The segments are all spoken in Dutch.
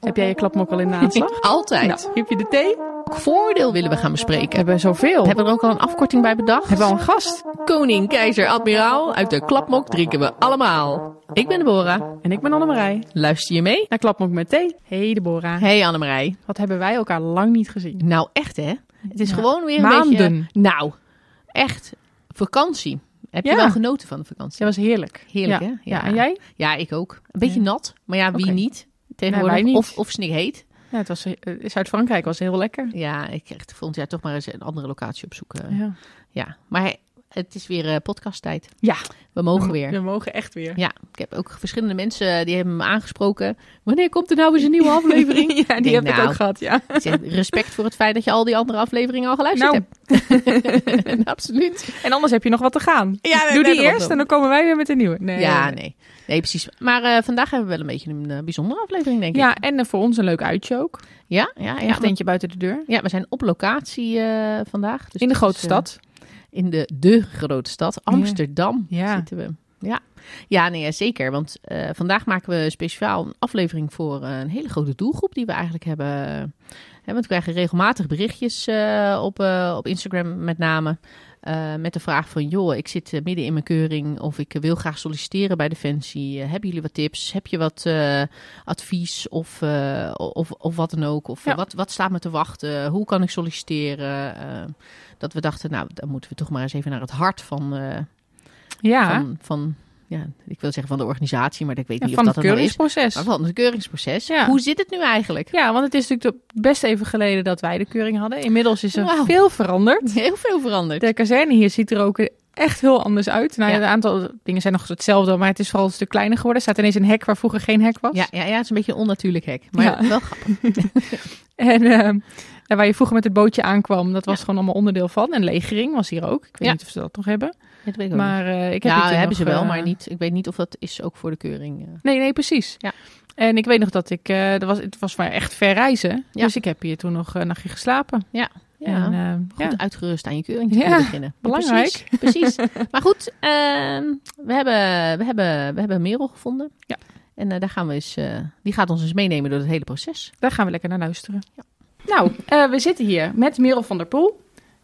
Heb jij je klapmok al in de aanslag? Altijd. Nou, heb je de thee? Welk voordeel willen we gaan We bespreken? hebben zoveel. Hebben we er ook al een afkorting bij bedacht? Hebben we al een gast? Koning, keizer, admiraal, uit de klapmok drinken we allemaal. Ik ben Deborah. En ik ben Annemarij. Luister je mee? Naar klapmok met thee. Hey Deborah. Hey Annemarij. Wat hebben wij elkaar lang niet gezien? Nou, echt hè? Het is Ja. gewoon weer een Maanden. beetje... Nou, echt. Vakantie. Heb je Ja. wel genoten van de vakantie? Dat was heerlijk. Heerlijk ja. hè? Ja. en jij? Ja, ik ook. Een beetje Ja. nat. Maar ja, wie niet? Tegenwoordig. niet. Of, of snikheet. Ja, het was, eh, Zuid-Frankrijk was heel lekker. Ja, ik krijg volgend jaar toch maar eens een andere locatie opzoeken. Ja, Ja. maar het is weer eh podcasttijd. Ja. We mogen We- weer. We mogen echt weer. Ja, ik heb ook verschillende mensen die hebben me aangesproken. Wanneer komt er nou eens een nieuwe aflevering? Ja, die denk, heb ik nou, ook gehad, ja. Respect voor het feit dat je al die andere afleveringen al geluisterd Nou. hebt. Absoluut. En anders heb je nog wat te gaan. Ja, nee, Doe nee, die eerst en dan komen wij weer met een nieuwe. Nee. Ja, nee. Nee, precies. Maar eh, vandaag hebben we wel een beetje een eh, bijzondere aflevering, denk ik. Ja, en eh, voor ons een leuk uitje ook. ja, ja, ja. Echt maar- eentje buiten de deur. ja, we zijn op locatie eh, vandaag. Dus In de grote is, eh, stad. In de, de grote stad, Amsterdam, Ja. zitten we. Ja, ja nee, zeker. Want eh, vandaag maken we speciaal een aflevering voor eh, een hele grote doelgroep die we eigenlijk hebben. Hè, want we krijgen regelmatig berichtjes eh, op, eh, op Instagram met name. Eh, met de vraag van, joh, ik zit eh, midden in mijn keuring of ik eh, wil graag solliciteren bij Defensie. Hebben jullie wat tips? Heb je wat advies of, of, of wat dan ook? Of Ja. wat, wat staat me te wachten? Hoe kan ik solliciteren? Dat we dachten, nou, dan moeten we toch maar eens even naar het hart van, Ja, van, van ja, ik wil zeggen van de organisatie, maar ik weet Ja, niet van of het dat het nou is. keuringsproces. Van het keuringsproces. Ja. Hoe zit het nu eigenlijk? Ja, want het is natuurlijk best even geleden dat wij de keuring hadden. Inmiddels is er veel veranderd. Heel veel veranderd. De kazerne hier ziet er ook echt heel anders uit. Nou, ja. Een aantal dingen zijn nog hetzelfde, maar het is vooral een stuk kleiner geworden. Er staat ineens een hek waar vroeger geen hek was. Ja, ja, ja, het is een beetje een onnatuurlijk hek. Maar Ja. wel grappig. En ehm, waar je vroeger met het bootje aankwam, dat was gewoon allemaal onderdeel van. En legering was hier ook. Ik weet niet of ze dat nog hebben. Dat ik. Maar eh, ik heb ja, hebben nog, ze wel, eh, maar niet, ik weet niet of dat is ook voor de keuring. eh. Nee, nee, precies. Ja. En ik weet nog dat ik, er was, het was maar echt ver reizen. Ja. Dus ik heb hier toen nog een nachtje geslapen. Ja, En, eh, goed ja. uitgerust aan je keuring te Ja, beginnen. belangrijk. Precies, precies. maar goed, ehm, we, hebben, we, hebben, we hebben Merel gevonden. Ja. En daar gaan we eens, die gaat ons eens meenemen door het hele proces. Daar gaan we lekker naar luisteren. Nou, eh, we zitten hier met Merel van der Poel.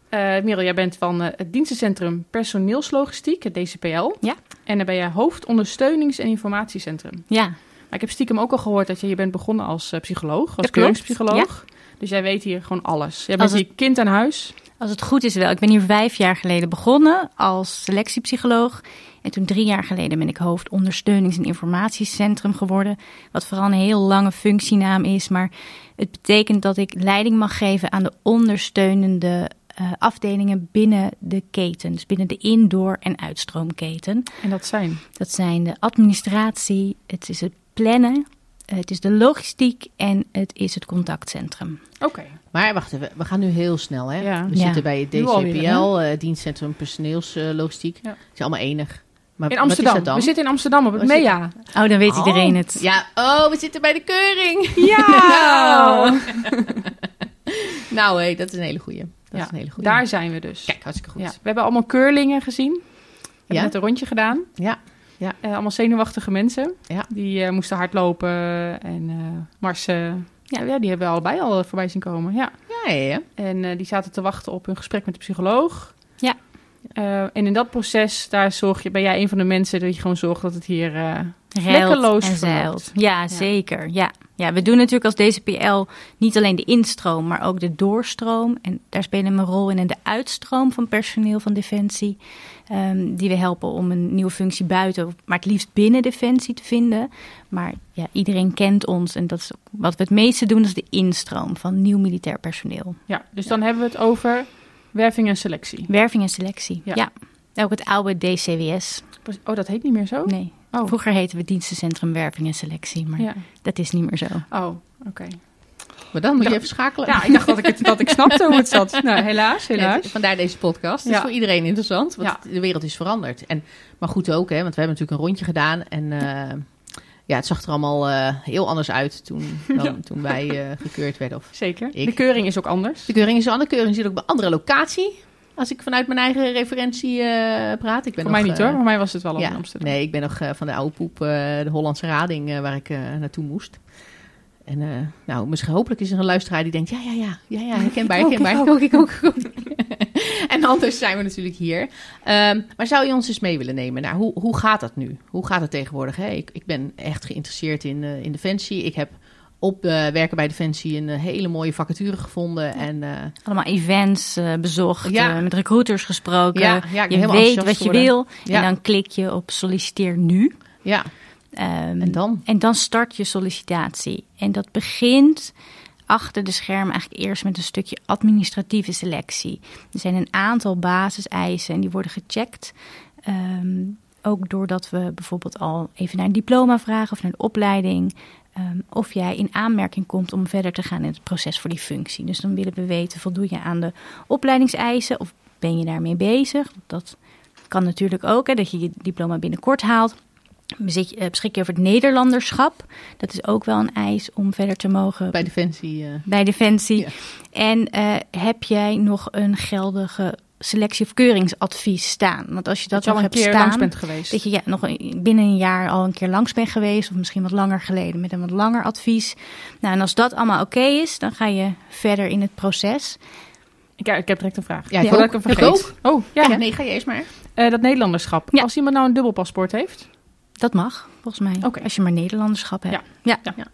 Eh Merel, jij bent van eh, het dienstencentrum Personeelslogistiek, het DCPL. Ja. En dan ben jij hoofdondersteunings- en informatiecentrum. Ja, Maar ik heb stiekem ook al gehoord dat je hier bent begonnen als eh, psycholoog, als keuringspsycholoog. Dus jij weet hier gewoon alles. Jij bent het- hier kind aan huis. als het goed is wel. Ik ben hier vijf jaar geleden begonnen als selectiepsycholoog. En toen drie jaar geleden ben ik hoofdondersteunings- en informatiecentrum geworden. Wat vooral een heel lange functienaam is. Maar het betekent dat ik leiding mag geven aan de ondersteunende eh, afdelingen binnen de keten. Dus binnen de indoor- en uitstroomketen. En dat zijn. Dat zijn de administratie, het is het plannen, het is de logistiek en het is het contactcentrum. Oké. Maar wacht even, we gaan nu heel snel. Hè? Ja. We Ja. zitten bij het DCPL, eh dienstcentrum personeelslogistiek. Ja. Het is allemaal enig. Maar In Amsterdam. We zitten in Amsterdam op het zitten- MEA. Oh, dan weet Oh. iedereen het. Ja, oh, we zitten bij de keuring. Ja! Nou, hé, dat is een hele goeie. Dat Ja, is een hele goeie. Daar zijn we dus. Kijk, hartstikke goed. Ja. We hebben allemaal keurlingen gezien. We hebben Ja? net een rondje gedaan. Ja. Eh, allemaal zenuwachtige mensen. Ja. Die eh, moesten hardlopen en eh marsen. Ja, ja, die hebben we allebei al voorbij zien komen. Ja. Ja, ja, ja. En die zaten te wachten op hun gesprek met de psycholoog. Eh, en in dat proces, daar zorg je, ben jij een van de mensen die gewoon zorgt dat het hier... eh, Reilt Lekkerloos verloopt. zeilt. Ja, zeker. Ja. ja, we doen natuurlijk als DCPL niet alleen de instroom, maar ook de doorstroom. En daar spelen we een rol in. En de uitstroom van personeel van Defensie. ehm, die we helpen om een nieuwe functie buiten, maar het liefst binnen Defensie te vinden. Maar ja, iedereen kent ons. En dat is wat we het meeste doen, is de instroom van nieuw militair personeel. ja, dus dan hebben we het over werving en selectie. Werving en selectie. Ja. Ja. Ook het oude DCWS. Oh, dat heet niet meer zo? Nee. Oh, Vroeger heten we dienstencentrum werving en selectie, maar ja. dat is niet meer zo. Oh, oké. Maar dan moet je even schakelen. Ja, ik dacht dat ik, het, dat ik snapte hoe het zat. Nou, helaas, helaas. vandaar deze podcast. Het Ja. is voor iedereen interessant, want Ja. de wereld is veranderd. En, maar goed ook, hè, want we hebben natuurlijk een rondje gedaan. En eh, ja, het zag er allemaal eh, heel anders uit toen, dan, Ja. toen wij eh, gekeurd werden. Of, Zeker. Ik- De keuring is ook anders. de keuring is een andere keuring. zit ook op een andere locatie. Als ik vanuit mijn eigen referentie eh, praat. Ik ben Voor nog, mij niet hoor, voor mij was het wel ja, in Amsterdam. Nee, ik ben nog van de oude poep, de Hollandse Rading, waar ik naartoe moest. En uh, nou, misschien hopelijk is er een luisteraar die denkt, ja, ja, ja, ja, ja herkenbaar, herkenbaar. Ik ook, ik ook. Ik ook. en anders zijn we natuurlijk hier. Um, maar zou je ons eens mee willen nemen naar hoe, hoe gaat dat nu? Hoe gaat het tegenwoordig? Hè? Ik, ik ben echt geïnteresseerd in, uh, in Defensie. Ik heb op uh, werken bij Defensie een hele mooie vacature gevonden. En, uh, Allemaal events uh, bezocht, Ja. met recruiters gesproken. Ja, je weet wat je wil en dan klik je op solliciteer nu. ja, Ehm, en dan? en dan start je sollicitatie. En dat begint achter de schermen eigenlijk eerst met een stukje administratieve selectie. Er zijn een aantal basiseisen en die worden gecheckt. Ehm, ook doordat we bijvoorbeeld al even naar een diploma vragen of naar een opleiding. Ehm, of jij in aanmerking komt om verder te gaan in het proces voor die functie. Dus dan willen we weten, voldoe je aan de opleidingseisen of ben je daarmee bezig? Dat kan natuurlijk ook, hè, dat je je diploma binnenkort haalt. Eh, beschik je over het Nederlanderschap. Dat is ook wel een eis om verder te mogen Bij Defensie. eh, bij Defensie. Ja. En eh, heb jij nog een geldige selectie- of keuringsadvies staan? Want als je dat, Dat je al nog een hebt keer staan, langs bent geweest. dat je ja, nog een- binnen een jaar al een keer langs bent geweest, of misschien wat langer geleden met een wat langer advies. Nou, en als dat allemaal oké is, dan ga je verder in het proces. Ik, ja, ik heb direct een vraag. Ja, ik Voordat ook. ik hem Ik vergeet. Oh, ja. ja. nee, ga je eerst maar. Eh, dat Nederlanderschap. Ja. Als iemand nou een dubbel paspoort heeft. Dat mag, volgens mij. Oké. Als je maar Nederlanderschap hebt. Ja. ja. Ja. Ja.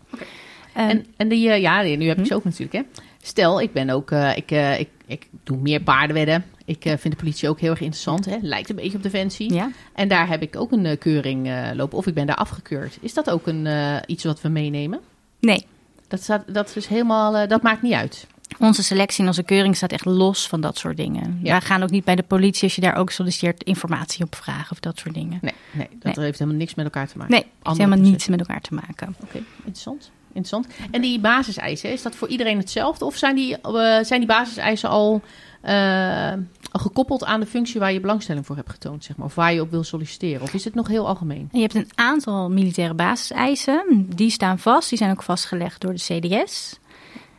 Ehm, En, en die, eh, ja, nu heb je Hm? ze ook natuurlijk, hè. Stel, ik ben ook, eh, ik, eh, ik, ik doe meer paardenwedden. Ik vind de politie ook heel erg interessant, hè. Lijkt een beetje op Defensie. ja. En daar heb ik ook een keuring lopen, of ik ben daar afgekeurd. Is dat ook een, iets wat we meenemen? Nee, Dat, staat, dat is helemaal, dat maakt niet uit. Onze selectie en onze keuring staat echt los van dat soort dingen. Ja. Wij gaan ook niet bij de politie als je daar ook solliciteert informatie op vragen of dat soort dingen. Nee, nee dat heeft helemaal niks met elkaar te maken. Nee, het heeft helemaal processen. niets met elkaar te maken. Oké, interessant. interessant. En die basiseisen, is dat voor iedereen hetzelfde? Of zijn die, eh, zijn die basiseisen al, eh, al gekoppeld aan de functie waar je belangstelling voor hebt getoond? Zeg maar, of waar je op wil solliciteren? Of is het nog heel algemeen? En je hebt een aantal militaire basiseisen. Die staan vast. Die zijn ook vastgelegd door de CDS.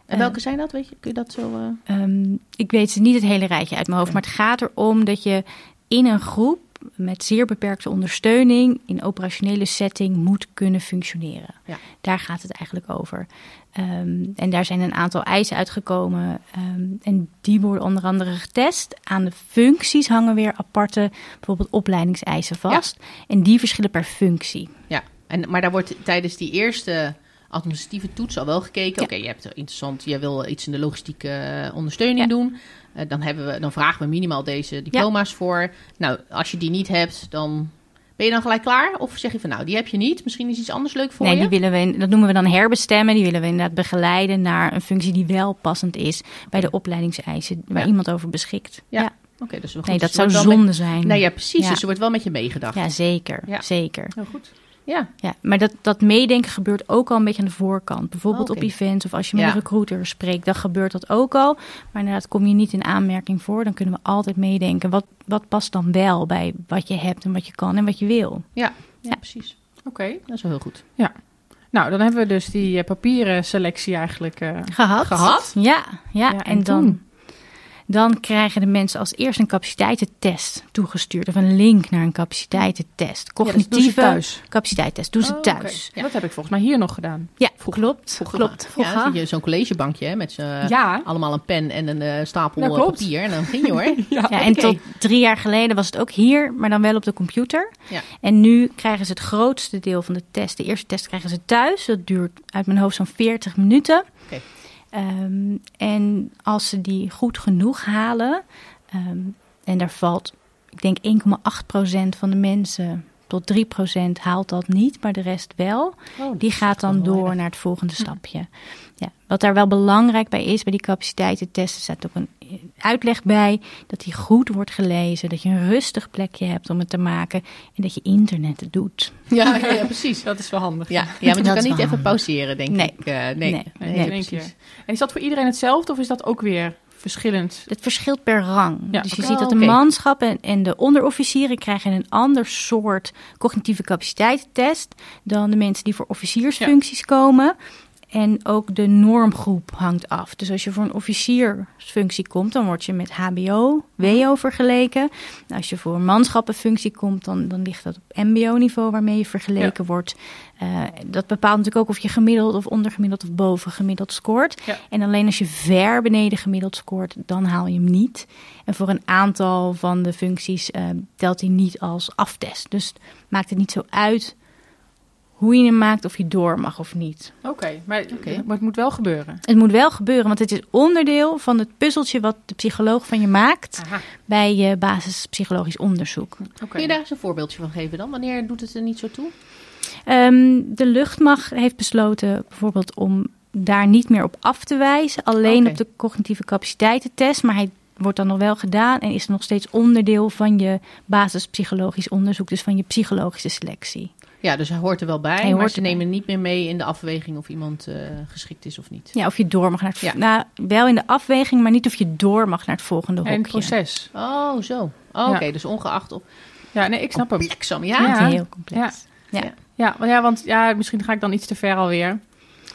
En Eh, welke zijn dat? Weet je? Kun je dat zo... eh, Ehm, ik weet ze niet het hele rijtje uit mijn hoofd. Maar het gaat erom dat je in een groep met zeer beperkte ondersteuning in operationele setting moet kunnen functioneren. Ja. Daar gaat het eigenlijk over. Ehm, en daar zijn een aantal eisen uitgekomen. ehm, en die worden onder andere getest. Aan de functies hangen weer aparte, bijvoorbeeld opleidingseisen vast. En die verschillen per functie. Ja, en, maar daar wordt tijdens die eerste administratieve toets al wel gekeken. Ja. Oké, je hebt interessant, jij wil iets in de logistieke eh, ondersteuning Ja. doen. Eh, dan, hebben we, dan vragen we minimaal deze diploma's voor. Nou, als je die niet hebt, dan ben je dan gelijk klaar? Of zeg je van nou, die heb je niet. Misschien is iets anders leuk voor nee, je. die willen we, dat noemen we dan herbestemmen. Die willen we inderdaad begeleiden naar een functie die wel passend is bij de opleidingseisen waar iemand over beschikt. Ja. Oké, dus. Nee, dat Dus zou zonde zijn. Nee, ja, precies. Ja. Dus er wordt wel met je meegedacht. Ja, zeker. Ja. zeker. Heel goed. Ja, Ja, maar dat, dat meedenken gebeurt ook al een beetje aan de voorkant. Bijvoorbeeld op events of als je met Ja. een recruiter spreekt, dan gebeurt dat ook al. Maar inderdaad, kom je niet in aanmerking voor, dan kunnen we altijd meedenken. Wat, wat past dan wel bij wat je hebt en wat je kan en wat je wil? ja, ja, Ja. precies. Oké. Dat is wel heel goed. Nou, dan hebben we dus die eh, papieren selectie eigenlijk eh, Gehad. Gehad? Ja, ja. Ja, en, en dan, toen? Dan krijgen de mensen als eerste een capaciteitentest toegestuurd. Of een link naar een capaciteitentest. ja, Cognitieve thuis. capaciteitstest. Doen ze Oh, thuis. Dat heb ik volgens mij hier nog gedaan. Ja, klopt. Vroeger. klopt. Ja, Vroeger. dan zit je zo'n collegebankje hè, met ja. allemaal een pen en een eh, stapel Ja, klopt. papier. En dan ging je hoor. ja. Ja, en tot drie jaar geleden was het ook hier, maar dan wel op de computer. Ja. En nu krijgen ze het grootste deel van de test. De eerste test krijgen ze thuis. Dat duurt uit mijn hoofd zo'n 40 minuten. Oké. Ehm, en als ze die goed genoeg halen, ehm, en daar valt, ik denk 1,8% van de mensen tot 3% haalt dat niet, maar de rest wel. Oh, Die gaat dan door naar het volgende stapje. Ja, wat daar wel belangrijk bij is, bij die capaciteitentesten staat ook een uitleg bij. Dat die goed wordt gelezen, dat je een rustig plekje hebt om het te maken en dat je internet het doet. Ja, ja, ja, precies. Dat is wel handig. Ja, ja maar je Dat kan niet even handig. pauzeren, denk Nee. ik. Eh, nee, Nee. nee, precies. keer. En is dat voor iedereen hetzelfde of is dat ook weer verschillend? Het verschilt per rang. Ja, dus je oké. ziet dat de manschappen en, en de onderofficieren krijgen een ander soort cognitieve capaciteitstest dan de mensen die voor officiersfuncties komen. En ook de normgroep hangt af. Dus als je voor een officiersfunctie komt, dan word je met HBO, WO vergeleken. Als je voor een manschappenfunctie komt, dan, dan ligt dat op MBO-niveau waarmee je vergeleken wordt. Uh, dat bepaalt natuurlijk ook of je gemiddeld of ondergemiddeld of bovengemiddeld scoort. Ja. En alleen als je ver beneden gemiddeld scoort, dan haal je hem niet. En voor een aantal van de functies uh, telt hij niet als aftest. Dus maakt het niet zo uit hoe je hem maakt, of je door mag of niet. Oké, maar, maar het moet wel gebeuren. Het moet wel gebeuren, want het is onderdeel van het puzzeltje wat de psycholoog van je maakt Aha. bij je basispsychologisch onderzoek. Oké. Kun je daar eens een voorbeeldje van geven dan? Wanneer doet het er niet zo toe? Ehm, de luchtmacht heeft besloten bijvoorbeeld om daar niet meer op af te wijzen. Alleen op de cognitieve capaciteitentest. Maar hij wordt dan nog wel gedaan en is nog steeds onderdeel van je basispsychologisch onderzoek. Dus van je psychologische selectie. Ja, dus hij hoort er wel bij, Hij maar hoort ze nemen niet meer mee in de afweging of iemand eh, geschikt is of niet. Ja, of je door mag naar het... Ja. Nou, wel in de afweging, maar niet of je door mag naar het volgende En hokje. het proces. Oh, zo. Oh, Ja. Oké, dus ongeacht op Ja, nee, ik snap hem. bliksem, ja. Ja. heel complex. Ja. Ja. Ja, want- ja, want ja, misschien ga ik dan iets te ver alweer.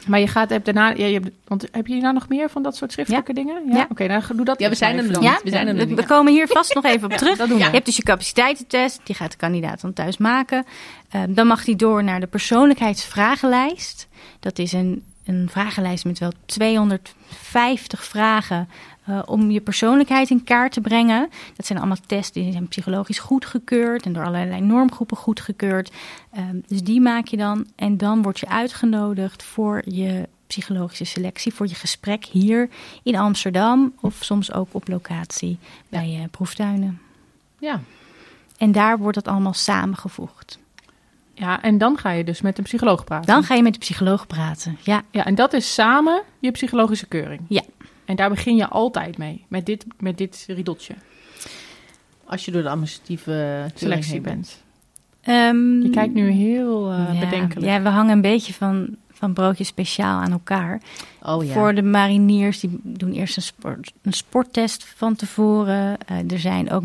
Maar je gaat heb daarna, ja, je hebt, want heb je nou nog meer van dat soort schriftelijke dingen? Ja. Ja. Oké, nou doe dat. Ja, we zijn er nog dan. Ja, We zijn er we, komen hier vast nog even op terug. dat doen we. Je hebt dus je capaciteitentest, die gaat de kandidaat dan thuis maken. Eh, dan mag hij door naar de persoonlijkheidsvragenlijst. Dat is een, een vragenlijst met wel 250 vragen eh, om je persoonlijkheid in kaart te brengen. Dat zijn allemaal tests die zijn psychologisch goedgekeurd en door allerlei normgroepen goedgekeurd. Ehm, dus die maak je dan en dan word je uitgenodigd voor je psychologische selectie, voor je gesprek hier in Amsterdam of soms ook op locatie bij eh, proeftuinen. Ja. En daar wordt dat allemaal samengevoegd. Ja, en dan ga je dus met een psycholoog praten. Dan ga je met de psycholoog praten. Ja, Ja, en dat is samen je psychologische keuring. Ja. En daar begin je altijd mee, met dit, met dit riedeltje. Als je door de administratieve Selectie bent. Ehm, Je kijkt nu heel eh, ja, bedenkelijk. Ja, we hangen een beetje van, van broodjes speciaal aan elkaar. Oh ja. Voor de mariniers, die doen eerst een, sport, een sporttest van tevoren. Eh, er zijn ook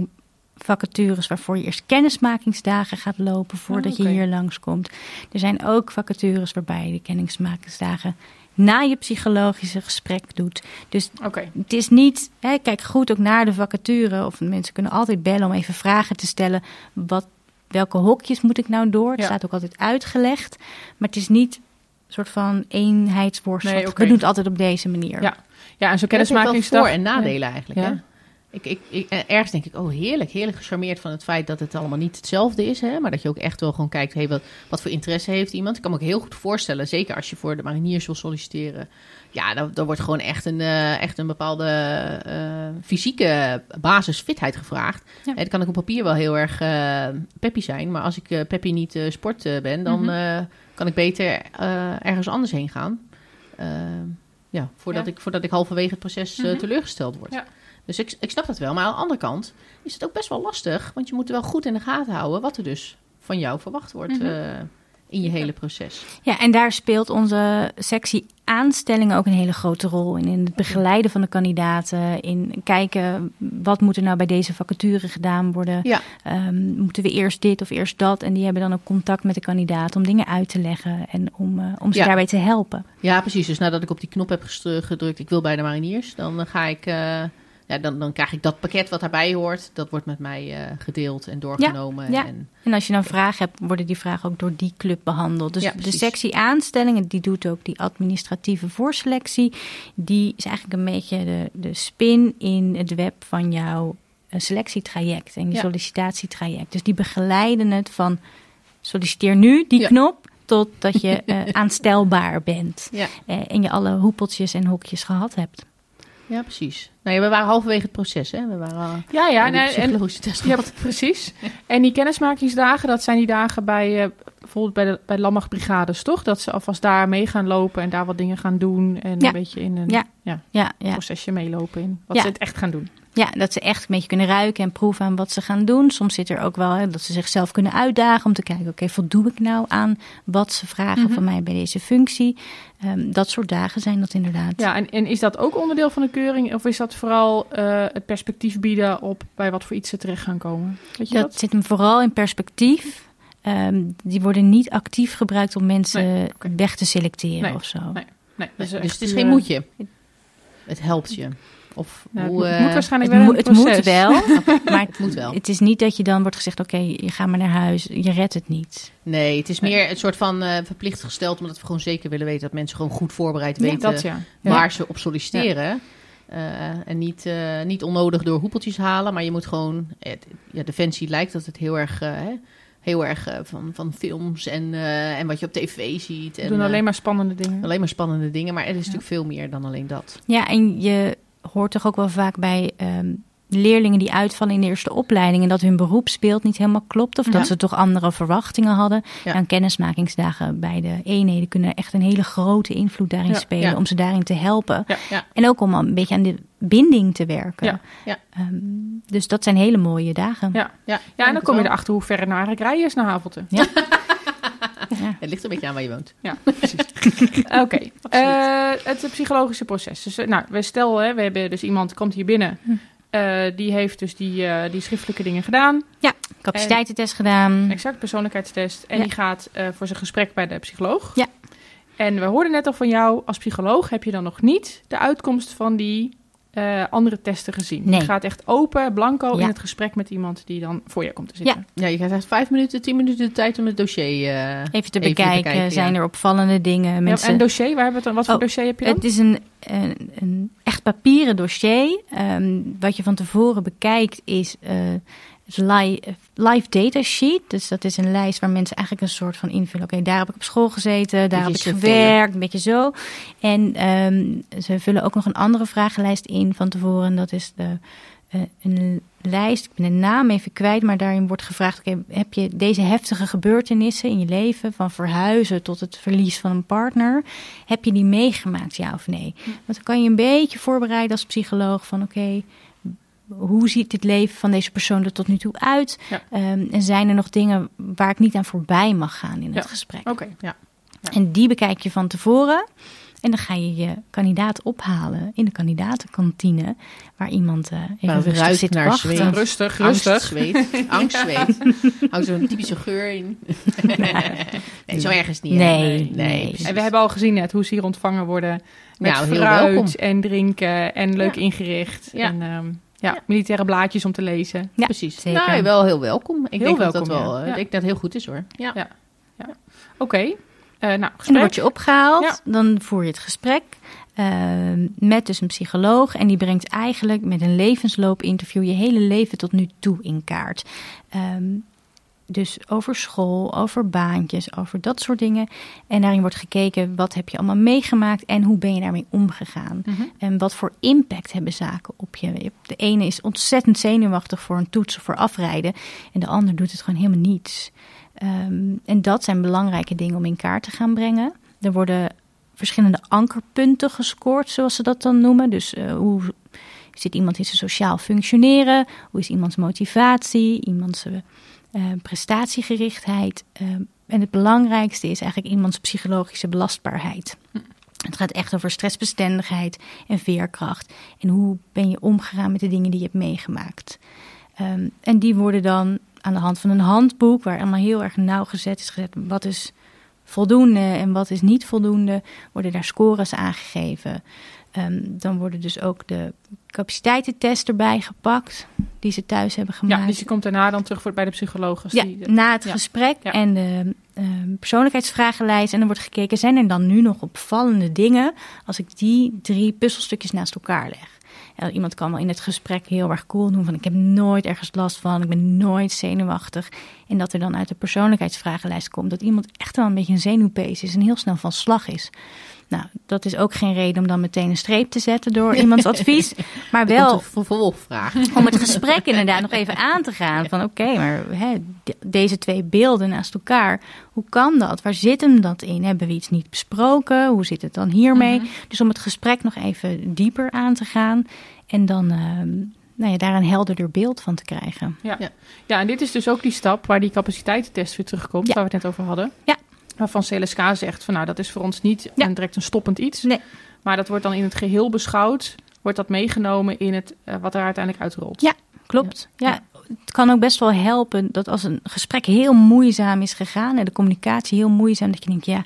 vacatures waarvoor je eerst kennismakingsdagen gaat lopen voordat Oh, je hier langskomt. Er zijn ook vacatures waarbij je de kennismakingsdagen na je psychologische gesprek doet. Dus het is niet, hè, kijk goed ook naar de vacature. Of mensen kunnen altijd bellen om even vragen te stellen. Wat, welke hokjes moet ik nou door? Het Ja. staat ook altijd uitgelegd. Maar het is niet een soort van eenheidsworst. Nee, oké. We doen het altijd op deze manier. Ja. ja, en zo'n Dat heeft wel kennismakingsdag... voor- en nadelen eigenlijk. Ja. Hè? Ik, ik, ik, eh, ergens denk ik, oh heerlijk, heerlijk gecharmeerd van het feit dat het allemaal niet hetzelfde is. Hè? Maar dat je ook echt wel gewoon kijkt, hey, wat, wat voor interesse heeft iemand. Ik kan me ook heel goed voorstellen, zeker als je voor de mariniers wil solliciteren. Ja, dan, dan wordt gewoon echt een, eh, echt een bepaalde eh, fysieke basisfitheid gevraagd. Ja. Dat kan ik op papier wel heel erg peppy zijn. Maar als ik peppy niet sport ben, dan Mhm. kan ik beter ergens anders heen gaan. Ja, voordat, Ja. Ik, voordat ik halverwege het proces Mhm. teleurgesteld word. Ja. Dus ik, ik snap dat wel. Maar aan de andere kant is het ook best wel lastig. Want je moet wel goed in de gaten houden wat er dus van jou verwacht wordt Mhm. eh, in je hele proces. Ja, en daar speelt onze sectie aanstellingen ook een hele grote rol in. In het begeleiden van de kandidaten. In kijken wat moet er nou bij deze vacature gedaan worden. Ja. Ehm, moeten we eerst dit of eerst dat? En die hebben dan ook contact met de kandidaat om dingen uit te leggen en om, eh, om ze Ja. daarbij te helpen. Ja, precies. Dus nadat ik op die knop heb gedrukt, ik wil bij de mariniers, dan ga ik. eh, ja, dan, dan krijg ik dat pakket wat daarbij hoort. Dat wordt met mij eh, gedeeld en doorgenomen. ja. En, En als je dan vragen hebt, worden die vragen ook door die club behandeld. Dus Ja, de sectie aanstellingen, die doet ook die administratieve voorselectie. Die is eigenlijk een beetje de, de spin in het web van jouw eh, selectietraject en je sollicitatietraject. Dus die begeleiden het van solliciteer nu die knop totdat je eh, aanstelbaar bent. ja. en je alle hoepeltjes en hokjes gehad hebt. Ja, precies. Nou ja, we waren halverwege het proces, hè? We waren al Ja, ja, ja, nee, en, psychologische test ja, precies. En die kennismakingsdagen, dat zijn die dagen bij, eh, bijvoorbeeld bij de, bij de landmachtbrigades, toch? Dat ze alvast daar mee gaan lopen en daar wat dingen gaan doen. En Ja. een beetje in een Ja. ja. Ja, ja. procesje meelopen in wat Ja. ze het echt gaan doen. Ja, dat ze echt een beetje kunnen ruiken en proeven aan wat ze gaan doen. Soms zit er ook wel hè, dat ze zichzelf kunnen uitdagen om te kijken: oké, voldoe ik nou aan wat ze vragen Mhm. van mij bij deze functie? Ehm, dat soort dagen zijn dat inderdaad. Ja, en, en is dat ook onderdeel van de keuring? Of is dat vooral eh, het perspectief bieden op bij wat voor iets ze terecht gaan komen? Weet je dat, dat? zit hem vooral in perspectief. Ehm, die worden niet actief gebruikt om mensen Nee, weg te selecteren Nee, of zo. nee. Nee, Dus, dus het is geen moetje. Het helpt je. Of Nou, hoe, het eh, moet waarschijnlijk Het, wel mo- een het moet wel, maar het moet wel. het is niet dat je dan wordt gezegd, oké, je gaat maar naar huis, je redt het niet. Nee, het is meer een soort van eh, verplicht gesteld, omdat we gewoon zeker willen weten dat mensen gewoon goed voorbereid Ja, weten dat ja. waar ze op solliciteren. Eh, en niet, eh, niet onnodig door hoepeltjes halen, maar je moet gewoon. Ja, Defensie lijkt dat het heel erg. hè, heel erg van, van films en, eh, en wat je op tv ziet. We En, doen alleen maar spannende dingen. alleen maar spannende dingen, maar er is natuurlijk veel meer dan alleen dat. Ja, en je hoort toch ook wel vaak bij ehm, leerlingen die uitvallen in de eerste opleiding en dat hun beroepsbeeld niet helemaal klopt of Ja. dat ze toch andere verwachtingen hadden. Ja. Ja. kennismakingsdagen bij de eenheden kunnen echt een hele grote invloed daarin Ja, spelen om ze daarin te helpen. En ook om een beetje aan de binding te werken. Ehm, dus dat zijn hele mooie dagen. Ja. Ja, Ja, en dan kom je er. erachter hoe ver het nou eigenlijk rijden is naar Havelte. Ja. Het ligt een beetje aan waar je woont. Ja, precies. Oké, eh, het psychologische proces. Dus, eh, nou, we stel, hè, we hebben dus iemand komt hier binnen. Hm. eh, die heeft dus die, eh, die schriftelijke dingen gedaan. Capaciteitentest gedaan. Exact, persoonlijkheidstest. En Ja. die gaat eh, voor zijn gesprek bij de psycholoog. Ja. En we hoorden net al van jou, als psycholoog heb je dan nog niet de uitkomst van die eh, andere testen gezien. Nee. Je gaat echt open, blanco in Ja. het gesprek met iemand die dan voor je komt te zitten. Ja, je krijgt echt vijf minuten, tien minuten de tijd om het dossier eh, Even te even te bekijken, bekijken, zijn ja. er opvallende dingen. Ja, Mensen, en dossier, waar hebben we het dan? Wat voor Oh, dossier heb je dan? Het is een, een, een echt papieren dossier. Ehm, wat je van tevoren bekijkt is eh, live, data sheet. Dus dat is een lijst waar mensen eigenlijk een soort van invullen. Oké, daar heb ik op school gezeten, daar heb ik gewerkt, een beetje zo. En ehm, ze vullen ook nog een andere vragenlijst in van tevoren. En dat is de, eh, een lijst, ik ben de naam even kwijt, maar daarin wordt gevraagd: oké, heb je deze heftige gebeurtenissen in je leven, van verhuizen tot het verlies van een partner, heb je die meegemaakt, ja of nee? Want dan kan je een beetje voorbereiden als psycholoog van: oké, hoe ziet het leven van deze persoon er tot nu toe uit? Ja. Ehm, en zijn er nog dingen waar ik niet aan voorbij mag gaan in het Ja. gesprek? Oké, En die bekijk je van tevoren. En dan ga je je kandidaat ophalen in de kandidatenkantine. Waar iemand eh even het rustig ruikt zit naar wachten. zweet. rustig, Angst, rustig. zweet. Angst, zweet. Houdt zo'n typische geur in. nee, zo erg is het niet. Nee, nee. En we hebben al gezien net hoe ze hier ontvangen worden. Met Nou, heel fruit welkom. en drinken en leuk Ja. ingericht. Ja. En ehm, ja, militaire blaadjes om te lezen. Ja, Precies. zeker. Nou, wel heel welkom. Ik Heel denk dat welkom, dat wel, ja. eh, ik denk dat het heel goed is hoor. Ja. Ja. Oké, eh, nou, En dan gesprek. word je opgehaald. Ja. Dan voer je het gesprek ehm, met dus een psycholoog. En die brengt eigenlijk met een levensloopinterview je hele leven tot nu toe in kaart. Ehm, dus over school, over baantjes, over dat soort dingen. En daarin wordt gekeken wat heb je allemaal meegemaakt en hoe ben je daarmee omgegaan. Mhm. En wat voor impact hebben zaken op je? De ene is ontzettend zenuwachtig voor een toets of voor afrijden. En de ander doet het gewoon helemaal niets. Ehm, en dat zijn belangrijke dingen om in kaart te gaan brengen. Er worden verschillende ankerpunten gescoord, zoals ze dat dan noemen. Dus eh, hoe zit iemand in zijn sociaal functioneren? Hoe is iemands motivatie? Iemands eh, prestatiegerichtheid? Ehm, en het belangrijkste is eigenlijk iemands psychologische belastbaarheid. Het gaat echt over stressbestendigheid en veerkracht. En hoe ben je omgegaan met de dingen die je hebt meegemaakt. Ehm, en die worden dan aan de hand van een handboek, waar allemaal heel erg nauwgezet is gezet. Wat is voldoende en wat is niet voldoende, worden daar scores aangegeven. Ehm, dan worden dus ook de capaciteitentest erbij gepakt, die ze thuis hebben gemaakt. Ja, dus je komt daarna dan terug voor, bij de psycholoog. Ja, die, na het ja. gesprek Ja. en de ehm, persoonlijkheidsvragenlijst. En dan wordt gekeken, zijn er dan nu nog opvallende dingen als ik die drie puzzelstukjes naast elkaar leg? Ja, iemand kan wel in het gesprek heel erg cool doen van ik heb nooit ergens last van, ik ben nooit zenuwachtig. En dat er dan uit de persoonlijkheidsvragenlijst komt dat iemand echt wel een beetje een zenuwpees is en heel snel van slag is. Nou, dat is ook geen reden om dan meteen een streep te zetten door iemands advies. Maar wel vervolgvraag. om het gesprek inderdaad nog even aan te gaan. Van oké, maar hè, de- deze twee beelden naast elkaar, hoe kan dat? Waar zit hem dat in? Hebben we iets niet besproken? Hoe zit het dan hiermee? Mhm. Dus om het gesprek nog even dieper aan te gaan en dan ehm, nou ja, daar een helderder beeld van te krijgen. Ja, en dit is dus ook die stap waar die capaciteitstest weer terugkomt, Ja. waar we het net over hadden. Ja. Waarvan CLSK zegt van nou, dat is voor ons niet Ja. direct een stoppend iets. Nee. Maar dat wordt dan in het geheel beschouwd, wordt dat meegenomen in het, eh, wat er uiteindelijk uitrolt. Ja. Klopt. Ja. Ja. Het kan ook best wel helpen dat als een gesprek heel moeizaam is gegaan en de communicatie heel moeizaam, dat je denkt, ja,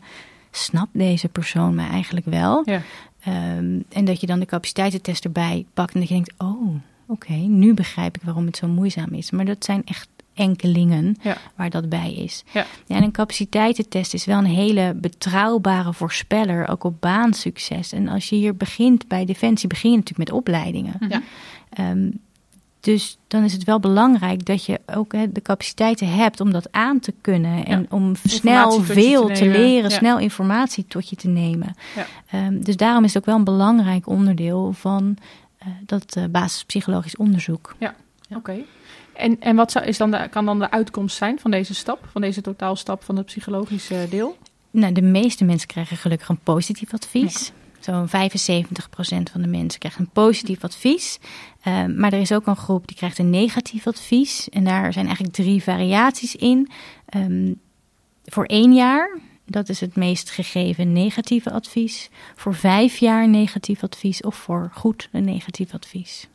snapt deze persoon me eigenlijk wel? Ja. Ehm, en dat je dan de capaciteitentest erbij pakt en dat je denkt, oh, oké, nu begrijp ik waarom het zo moeizaam is. Maar dat zijn echt enkelingen Ja. waar dat bij is. Ja. en een capaciteitentest is wel een hele betrouwbare voorspeller, ook op baansucces. En als je hier begint bij Defensie, begin je natuurlijk met opleidingen. Ja. Ehm, dus dan is het wel belangrijk dat je ook hè, de capaciteiten hebt om dat aan te kunnen. En om snel veel te leren, Ja. snel informatie tot je te nemen. Ja. Ehm, dus daarom is het ook wel een belangrijk onderdeel van eh, dat eh, basispsychologisch onderzoek. Oké. En, en wat zou, is dan de, kan dan de uitkomst zijn van deze stap, van deze totaalstap van het psychologische deel? Nou, de meeste mensen krijgen gelukkig een positief advies. Zo'n 75% van de mensen krijgt een positief advies. Ehm, maar er is ook een groep die krijgt een negatief advies. En daar zijn eigenlijk drie variaties in. Ehm, voor één jaar, dat is het meest gegeven negatieve advies. Voor vijf jaar negatief advies. Of voor goed een negatief advies.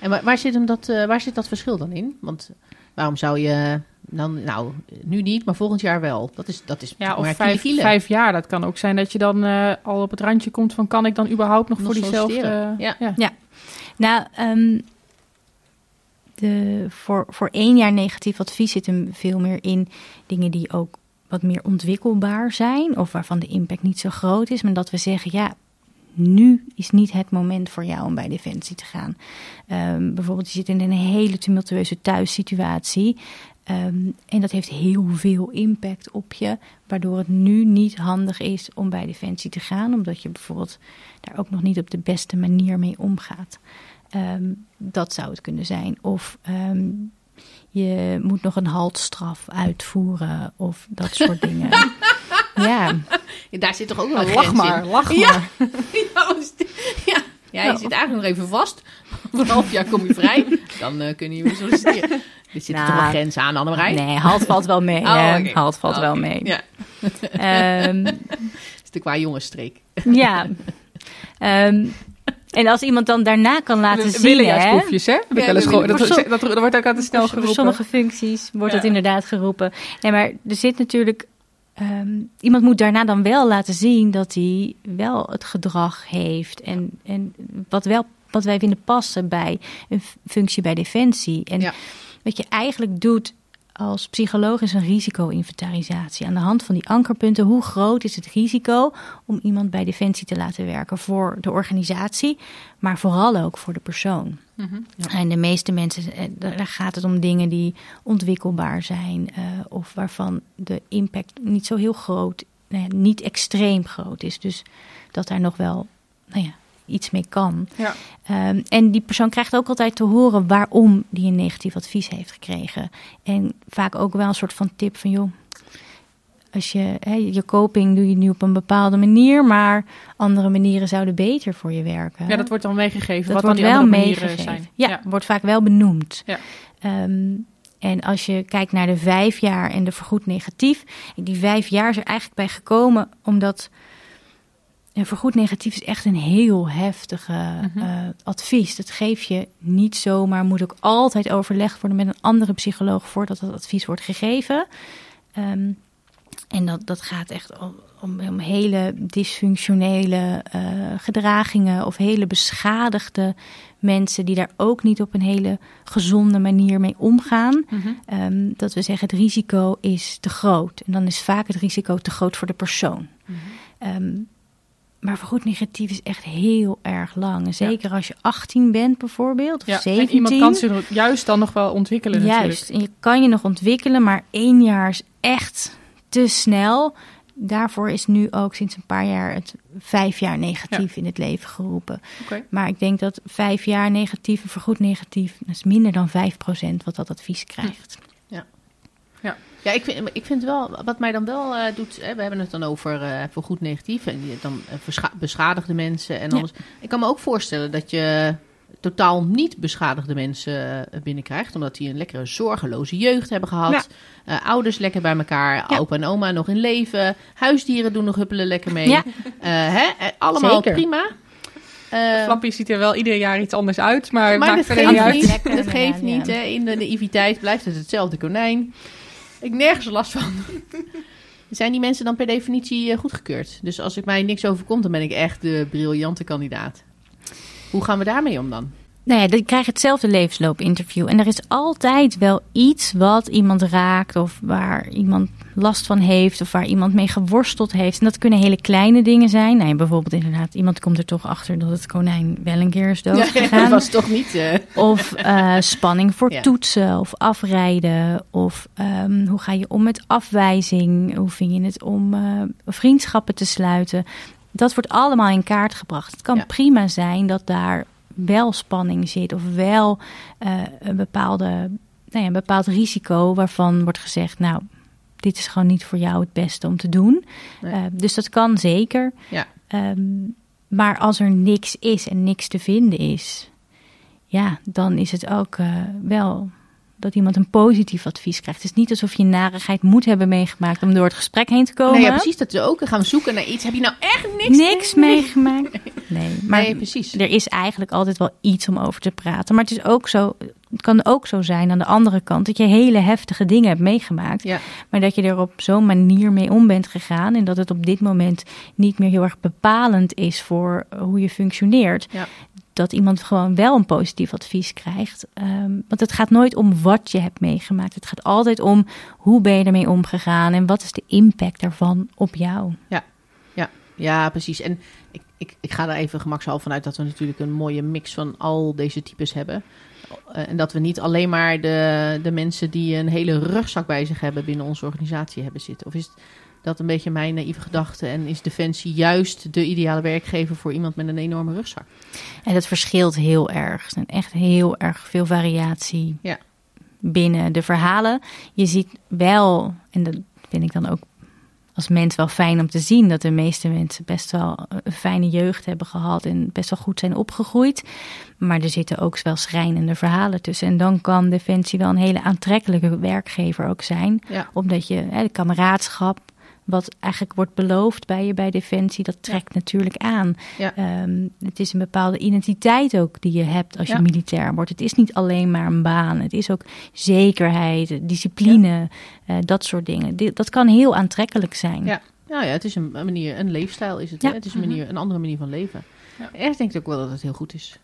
En waar, waar, zit hem dat, eh, waar zit dat verschil dan in? Want waarom zou je dan, nou, nu niet, maar volgend jaar wel? Dat is, dat is Ja, of vijf, vijf jaar. Dat kan ook zijn dat je dan eh, al op het randje komt van... kan ik dan überhaupt nog, Nog voor diezelfde... solliciteren. Ja. ja. Nou, ehm, de, voor, voor één jaar negatief advies zit hem veel meer in dingen die ook wat meer ontwikkelbaar zijn. Of waarvan de impact niet zo groot is. Maar dat we zeggen, ja, nu is niet het moment voor jou om bij Defensie te gaan. Ehm, bijvoorbeeld, je zit in een hele tumultueuze thuissituatie. Ehm, en dat heeft heel veel impact op je. Waardoor het nu niet handig is om bij Defensie te gaan. Omdat je bijvoorbeeld daar ook nog niet op de beste manier mee omgaat. Ehm, dat zou het kunnen zijn. Of je moet nog een haltstraf uitvoeren. Of dat soort dingen. Ja, Ja, daar zit toch ook wel een lach maar, in? lach Ja. maar. ja, ja. ja, je zit eigenlijk nog even vast. Voor een half jaar kom je vrij. Dan eh kun je weer solliciteren. Er zit Nou, toch een grens aan, Annemarij? nee, halt valt wel mee. Oh. Halt valt Oh, wel mee. Ja, het is de qua jongensstreek. ja. Ehm, en als iemand dan daarna kan laten zien, hè, Willenjaarsproefjes, hè? Heb ik Ja, wel eens de- gehoord. dat, voor dat, dat wordt ook altijd snel voor geroepen. sommige functies wordt Ja. dat inderdaad geroepen. Nee, maar er zit natuurlijk. ehm, iemand moet daarna dan wel laten zien dat hij wel het gedrag heeft. En, en wat, wel, wat wij vinden passen bij een functie bij Defensie. En Ja. wat je eigenlijk doet als psycholoog is een risico-inventarisatie. Aan de hand van die ankerpunten, hoe groot is het risico om iemand bij Defensie te laten werken voor de organisatie, maar vooral ook voor de persoon. Mhm. En de meeste mensen, eh, daar gaat het om dingen die ontwikkelbaar zijn eh, of waarvan de impact niet zo heel groot, nou ja, niet extreem groot is. Dus dat daar nog wel nou ja, iets mee kan. Ja. Ehm, en die persoon krijgt ook altijd te horen waarom die een negatief advies heeft gekregen. En vaak ook wel een soort van tip van joh. Als je, hè, je coping doe je nu op een bepaalde manier, maar andere manieren zouden beter voor je werken. ja, dat wordt dan meegegeven. Dat wat wordt dan die wel andere manieren meegegeven. zijn. Ja, wordt vaak wel benoemd. Ja. Ehm, en als je kijkt naar de vijf jaar en de vergoed negatief. Die vijf jaar is er eigenlijk bij gekomen omdat een vergoed negatief is echt een heel heftige Mhm. eh, advies. Dat geef je niet zomaar. Moet ook altijd overlegd worden met een andere psycholoog voordat dat advies wordt gegeven. Ehm, en dat, dat gaat echt om, om, om hele dysfunctionele eh, gedragingen of hele beschadigde mensen die daar ook niet op een hele gezonde manier mee omgaan. Mhm. Ehm, dat we zeggen het risico is te groot. En dan is vaak het risico te groot voor de persoon. Ehm, maar vergoed negatief is echt heel erg lang. En zeker als je 18 bent bijvoorbeeld, of Ja, 17. en iemand kan zich juist dan nog wel ontwikkelen Juist, natuurlijk. en je kan je nog ontwikkelen, maar één jaar is echt te snel. Daarvoor is nu ook sinds een paar jaar het vijf jaar negatief in het leven geroepen. Maar ik denk dat vijf jaar negatief en vergoed negatief, dat is minder dan 5% wat dat advies krijgt. Ja, ik vind, ik vind wel, wat mij dan wel eh, doet, hè, we hebben het dan over eh voor goed negatief en die- dan eh, beschadigde mensen en Ja. alles. Ik kan me ook voorstellen dat je totaal niet beschadigde mensen binnenkrijgt, omdat die een lekkere zorgeloze jeugd hebben gehad. Eh, ouders lekker bij elkaar, Ja. opa en oma nog in leven, huisdieren doen nog huppelen lekker mee. Ja. Eh, hè, allemaal Zeker. prima. Eh, Flappy ziet er wel ieder jaar iets anders uit, maar, maar maakt dat geeft niet uit. niet. Lekker Dat geeft niet. In de naïviteit blijft het hetzelfde konijn. Ik nergens last van. Zijn die mensen dan per definitie uh, goedgekeurd? Dus als ik mij niks overkomt, dan ben ik echt de briljante kandidaat. Hoe gaan we daarmee om dan? Nou ja, die krijgen hetzelfde levensloopinterview. En er is altijd wel iets wat iemand raakt of waar iemand last van heeft of waar iemand mee geworsteld heeft. En dat kunnen hele kleine dingen zijn. Nou, bijvoorbeeld inderdaad, iemand komt er toch achter dat het konijn wel een keer is doodgegaan. Ja, dat was toch niet... Uh... Of uh, spanning voor ja. toetsen of afrijden. Of um, hoe ga je om met afwijzing? Hoe vind je het om uh, vriendschappen te sluiten? Dat wordt allemaal in kaart gebracht. Het kan ja. prima zijn dat daar wel spanning zit of wel uh, een, bepaalde, nou ja, een bepaald risico waarvan wordt gezegd, nou, dit is gewoon niet voor jou het beste om te doen. Nee. Uh, dus dat kan zeker. Ja. Um, maar als er niks is en niks te vinden is, ja, dan is het ook uh, wel dat iemand een positief advies krijgt. Het is niet alsof je narigheid moet hebben meegemaakt om door het gesprek heen te komen. Nee, ja, precies. Dat is ook. Dan gaan we zoeken naar iets. Heb je nou echt niks, niks meegemaakt? Nee. nee, maar nee, precies. er is eigenlijk altijd wel iets om over te praten. Maar het is ook zo. Het kan ook zo zijn aan de andere kant dat je hele heftige dingen hebt meegemaakt. Ja. Maar dat je er op zo'n manier mee om bent gegaan. En dat het op dit moment niet meer heel erg bepalend is voor hoe je functioneert. Ja dat iemand gewoon wel een positief advies krijgt. Um, want het gaat nooit om wat je hebt meegemaakt. Het gaat altijd om hoe ben je ermee omgegaan en wat is de impact daarvan op jou. Ja, ja, ja precies. En ik, ik, ik ga er even gemakshalve vanuit dat we natuurlijk een mooie mix van al deze types hebben. Uh, en dat we niet alleen maar de, de mensen die een hele rugzak bij zich hebben binnen onze organisatie hebben zitten. Of is het dat een beetje mijn naïeve gedachte. En is Defensie juist de ideale werkgever voor iemand met een enorme rugzak? En dat verschilt heel erg. Er zijn echt heel erg veel variatie ja. binnen de verhalen. Je ziet wel, en dat vind ik dan ook als mens wel fijn om te zien dat de meeste mensen best wel een fijne jeugd hebben gehad en best wel goed zijn opgegroeid. Maar er zitten ook wel schrijnende verhalen tussen. En dan kan Defensie wel een hele aantrekkelijke werkgever ook zijn. Ja. Omdat je hè, de kameraadschap, wat eigenlijk wordt beloofd bij je bij Defensie, dat trekt ja. natuurlijk aan. Ja. Um, het is een bepaalde identiteit ook die je hebt als je ja. militair wordt. Het is niet alleen maar een baan. Het is ook zekerheid, discipline, uh, dat soort dingen. Dat kan heel aantrekkelijk zijn. Ja, nou ja, het is een manier, een leefstijl is het. Hè? Het is een, manier, een andere manier van leven. Ja. Erg denk ik ook wel dat het heel goed is.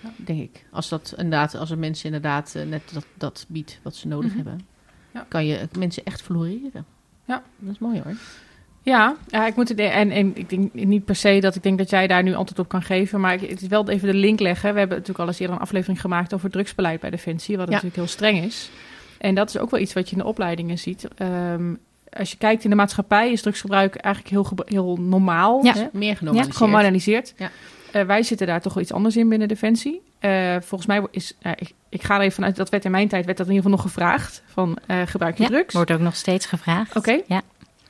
Ja. Denk ik. Als dat inderdaad, als er mensen inderdaad uh, net dat, dat biedt wat ze nodig mm -hmm. hebben, ja. kan je mensen echt floreren. Ja, dat is mooi hoor. Ja, ja ik moet het, en, en ik denk niet per se dat ik denk dat jij daar nu antwoord op kan geven, maar ik, het is wel even de link leggen. We hebben natuurlijk al eens eerder een aflevering gemaakt over drugsbeleid bij Defensie, wat ja. natuurlijk heel streng is. En dat is ook wel iets wat je in de opleidingen ziet. Um, als je kijkt in de maatschappij is drugsgebruik eigenlijk heel, heel normaal. Ja, hè? meer genormaliseerd. Ja, genormaliseerd. Ja. Uh, wij zitten daar toch wel iets anders in binnen Defensie. Uh, volgens mij is, uh, ik, ik, ga er even vanuit, dat werd in mijn tijd werd dat in ieder geval nog gevraagd. Van gebruik je ja, drugs? wordt ook nog steeds gevraagd. Oké. Okay. Ja.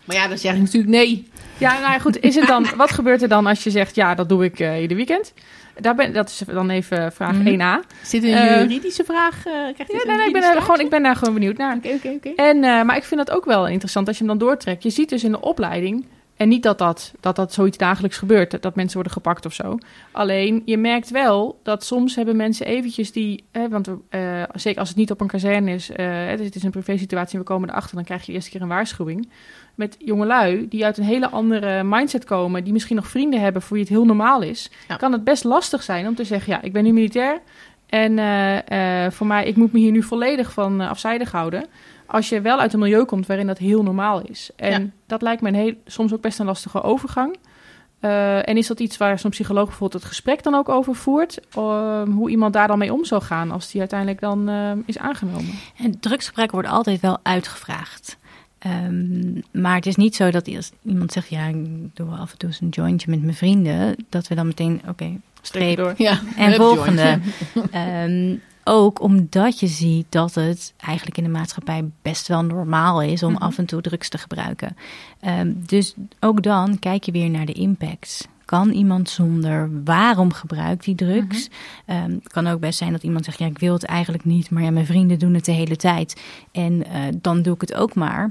Maar ja, dan zeg ik natuurlijk nee. Ja, nou ja, goed. Is het dan, wat gebeurt er dan als je zegt, ja, dat doe ik uh, ieder weekend? Daar ben, dat is dan even vraag mm -hmm. 1a. Zit een uh, juridische vraag? Uh, ja, nee, nee, ik, ben er gewoon, ik ben daar gewoon benieuwd naar. Oké, okay, oké, okay, okay. En Maar ik vind dat ook wel interessant als je hem dan doortrekt. Je ziet dus in de opleiding... En niet dat dat, dat dat zoiets dagelijks gebeurt, dat, dat mensen worden gepakt of zo. Alleen, je merkt wel dat soms hebben mensen eventjes die... Hè, want uh, zeker als het niet op een kazerne is, uh, het is een privé situatie en we komen erachter... dan krijg je eerst keer een waarschuwing. Met jongelui die uit een hele andere mindset komen... die misschien nog vrienden hebben voor wie het heel normaal is... Ja. kan het best lastig zijn om te zeggen... ja, ik ben nu militair en uh, voor mij, ik moet me hier nu volledig van afzijdig houden als je wel uit een milieu komt waarin dat heel normaal is. En ja. dat lijkt me een heel, soms ook best een lastige overgang. Uh, en is dat iets waar zo'n psycholoog bijvoorbeeld het gesprek dan ook over voert? Uh, hoe iemand daar dan mee om zou gaan als die uiteindelijk dan uh, is aangenomen? En drugsgebruik wordt altijd wel uitgevraagd. Um, maar het is niet zo dat als iemand zegt, ja, ik doe af en toe eens een jointje met mijn vrienden, dat we dan meteen, oké, okay, streep door. Ja, en volgende. um, ook omdat je ziet dat het eigenlijk in de maatschappij best wel normaal is om mm -hmm. af en toe drugs te gebruiken. Um, dus ook dan kijk je weer naar de impact. Kan iemand zonder? Waarom gebruikt die drugs? Mm -hmm. um, het kan ook best zijn dat iemand zegt: Ja, ik wil het eigenlijk niet, maar ja, mijn vrienden doen het de hele tijd. En uh, dan doe ik het ook maar.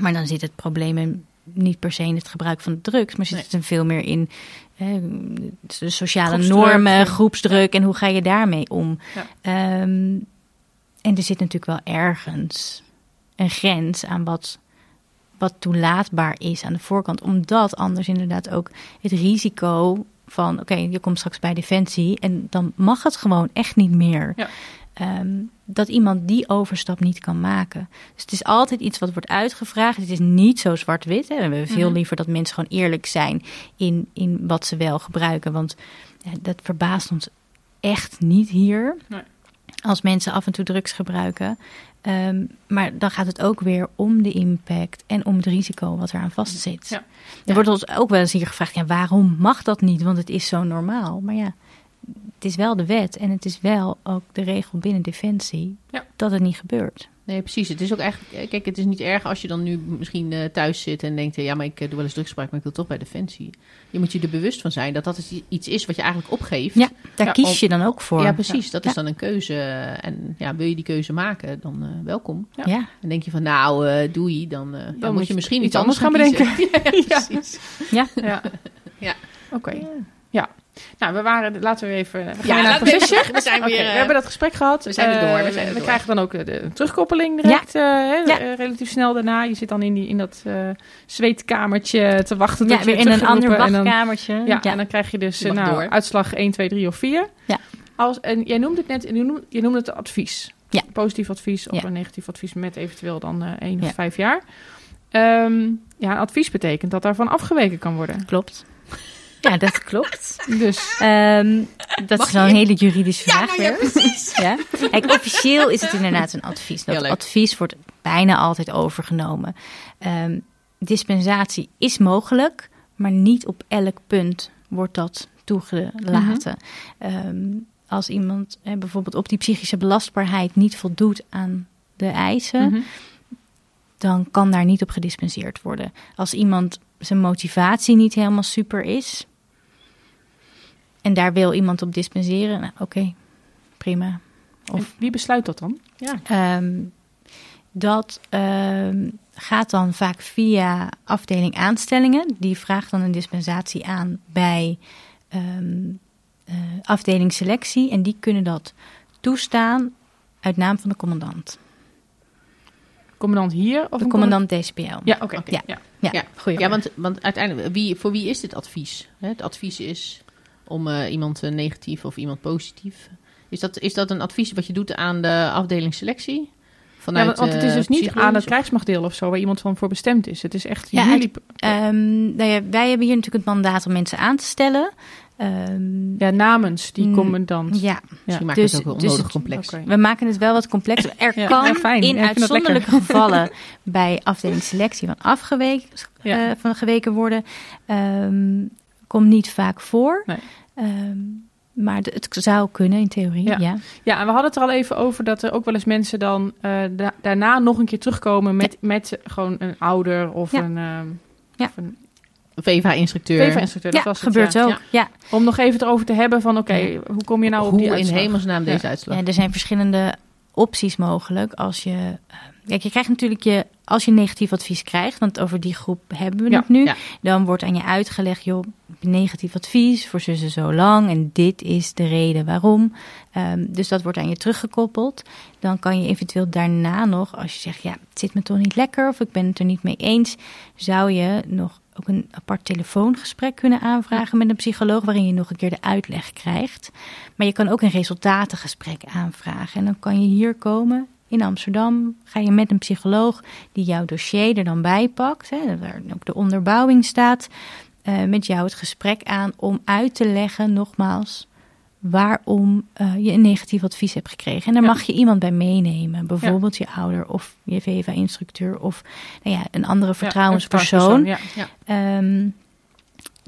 Maar dan zit het probleem in niet per se in het gebruik van drugs, maar zit nee. het er veel meer in de sociale groepsdruk, normen, groepsdruk en hoe ga je daarmee om? Ja. Um, en er zit natuurlijk wel ergens een grens aan wat, wat toelaatbaar is aan de voorkant. Omdat anders inderdaad ook het risico van... oké, je komt straks bij Defensie en dan mag het gewoon echt niet meer. Ja. Ehm, dat iemand die overstap niet kan maken. Dus het is altijd iets wat wordt uitgevraagd. Het is niet zo zwart-wit. We hebben veel Mhm. liever dat mensen gewoon eerlijk zijn in, in wat ze wel gebruiken. Want ja, dat verbaast ons echt niet hier. Nee. Als mensen af en toe drugs gebruiken. Ehm, maar dan gaat het ook weer om de impact en om het risico wat eraan vastzit. Ja. Er wordt ons ook wel eens hier gevraagd: ja, waarom mag dat niet? Want het is zo normaal. Maar ja, het is wel de wet en het is wel ook de regel binnen Defensie Ja. dat het niet gebeurt. Nee, precies. Het is ook eigenlijk... eh, Kijk, het is niet erg als je dan nu misschien eh, thuis zit en denkt... eh, ja, maar ik doe wel eens drugsgebruik, maar ik wil toch bij Defensie. Je moet je er bewust van zijn dat dat iets is wat je eigenlijk opgeeft. Ja, daar Ja, kies om- je dan ook voor. Ja, precies. Dat is Ja. dan een keuze. En ja, wil je die keuze maken, dan eh, welkom. Ja. Ja. En denk je van, nou, doei, dan, eh, dan, moet je misschien iets anders gaan bedenken. bedenken. ja, precies. Ja. Ja. Ja. Oké. Ja. Nou, we waren, laten we even, we gaan Ja, naar het we procesje. we zijn weer, we eh, hebben dat gesprek gehad. we zijn er Eh, door, we zijn er door. krijgen dan ook de, de terugkoppeling direct, eh, Ja. eh, relatief snel daarna. Je zit dan in, die, in dat eh zweetkamertje te wachten Ja, tot je weer in een ander teruggeroepen en dan- wachtkamertje. Ja, en dan krijg je dus Je eh, nou, door. uitslag 1, 2, 3 of 4. Ja. Als, en jij noemde het net, je noemde, je noemde het advies. Ja. Positief advies of Ja. een negatief advies met eventueel dan eh één of Ja. vijf jaar. Ehm, ja, advies betekent dat daarvan afgeweken kan worden. Klopt. Ja, dat klopt. Dus Ehm, dat Mag is wel je? een hele juridische vraag nou ja, precies. Ja. Kijk, officieel is het inderdaad een advies. Dat advies wordt bijna altijd overgenomen. Ehm, dispensatie is mogelijk, maar niet op elk punt wordt dat toegelaten. Ehm, als iemand eh, bijvoorbeeld op die psychische belastbaarheid niet voldoet aan de eisen, mhm. dan kan daar niet op gedispenseerd worden. Als iemand zijn motivatie niet helemaal super is en daar wil iemand op dispenseren, nou, oké, prima. En Of wie besluit dat dan? Ja. Ehm, dat ehm, gaat dan vaak via afdeling aanstellingen. Die vraagt dan een dispensatie aan bij ehm, eh, afdeling selectie. En die kunnen dat toestaan uit naam van de commandant. Commandant hier? Of De een commandant DCPL. Ja, oké. Ja. Ja, Ja. goeie Ja, vraag. want, want uiteindelijk, wie, voor wie is dit advies? Hè, Het advies is om eh, iemand eh, negatief of iemand positief. Is dat, is dat een advies wat je doet aan de afdeling selectie? Vanuit, Ja, want, want het is eh, dus niet aan het of- krijgsmachtdeel of zo, waar iemand van voor bestemd is. Het is echt Ja, jullie... Ehm, nou ja, wij hebben hier natuurlijk het mandaat om mensen aan te stellen. Ehm, Ja, namens die Mm, commandant. ja, Misschien maakt Dus- het ook wel dus onnodig het- complex. Oké. We maken het wel wat complexer. Er Ja, kan ja, fijn. in Ja, uitzonderlijke gevallen bij afdeling selectie van afgeweken Ja. eh, van geweken worden. Ehm, komt niet vaak voor. Nee. Ehm, maar het zou kunnen in theorie. Ja. Ja. Ja, en we hadden het er al even over dat er ook wel eens mensen dan eh, da- daarna nog een keer terugkomen met, met gewoon een ouder of Ja. een, ehm Ja. of een VEVA-instructeur. PV-instructeur. Ja, dat was het, gebeurt ja. ook. Ja. Om nog even erover te hebben van oké, hoe kom je nou op Hoe die in uitslag? hemelsnaam deze uitslag? Ja, er zijn verschillende opties mogelijk. Als je, eh, kijk, je krijgt natuurlijk je, als je negatief advies krijgt, want over die groep hebben we Ja, het nu, ja. dan wordt aan je uitgelegd, joh, negatief advies voor zussen zo lang en dit is de reden waarom. Ehm, dus dat wordt aan je teruggekoppeld. Dan kan je eventueel daarna nog, als je zegt, ja, het zit me toch niet lekker of ik ben het er niet mee eens, zou je nog ook een apart telefoongesprek kunnen aanvragen met een psycholoog waarin je nog een keer de uitleg krijgt. Maar je kan ook een resultatengesprek aanvragen. En dan kan je hier komen in Amsterdam. Ga je met een psycholoog die jouw dossier er dan bij pakt. Hè, waar ook de onderbouwing staat. eh, met jou het gesprek aan om uit te leggen, nogmaals, waarom eh, je een negatief advies hebt gekregen. En daar Ja. mag je iemand bij meenemen. Bijvoorbeeld je ouder of je VEVA-instructeur of nou ja, een andere vertrouwenspersoon. Ja. Ehm,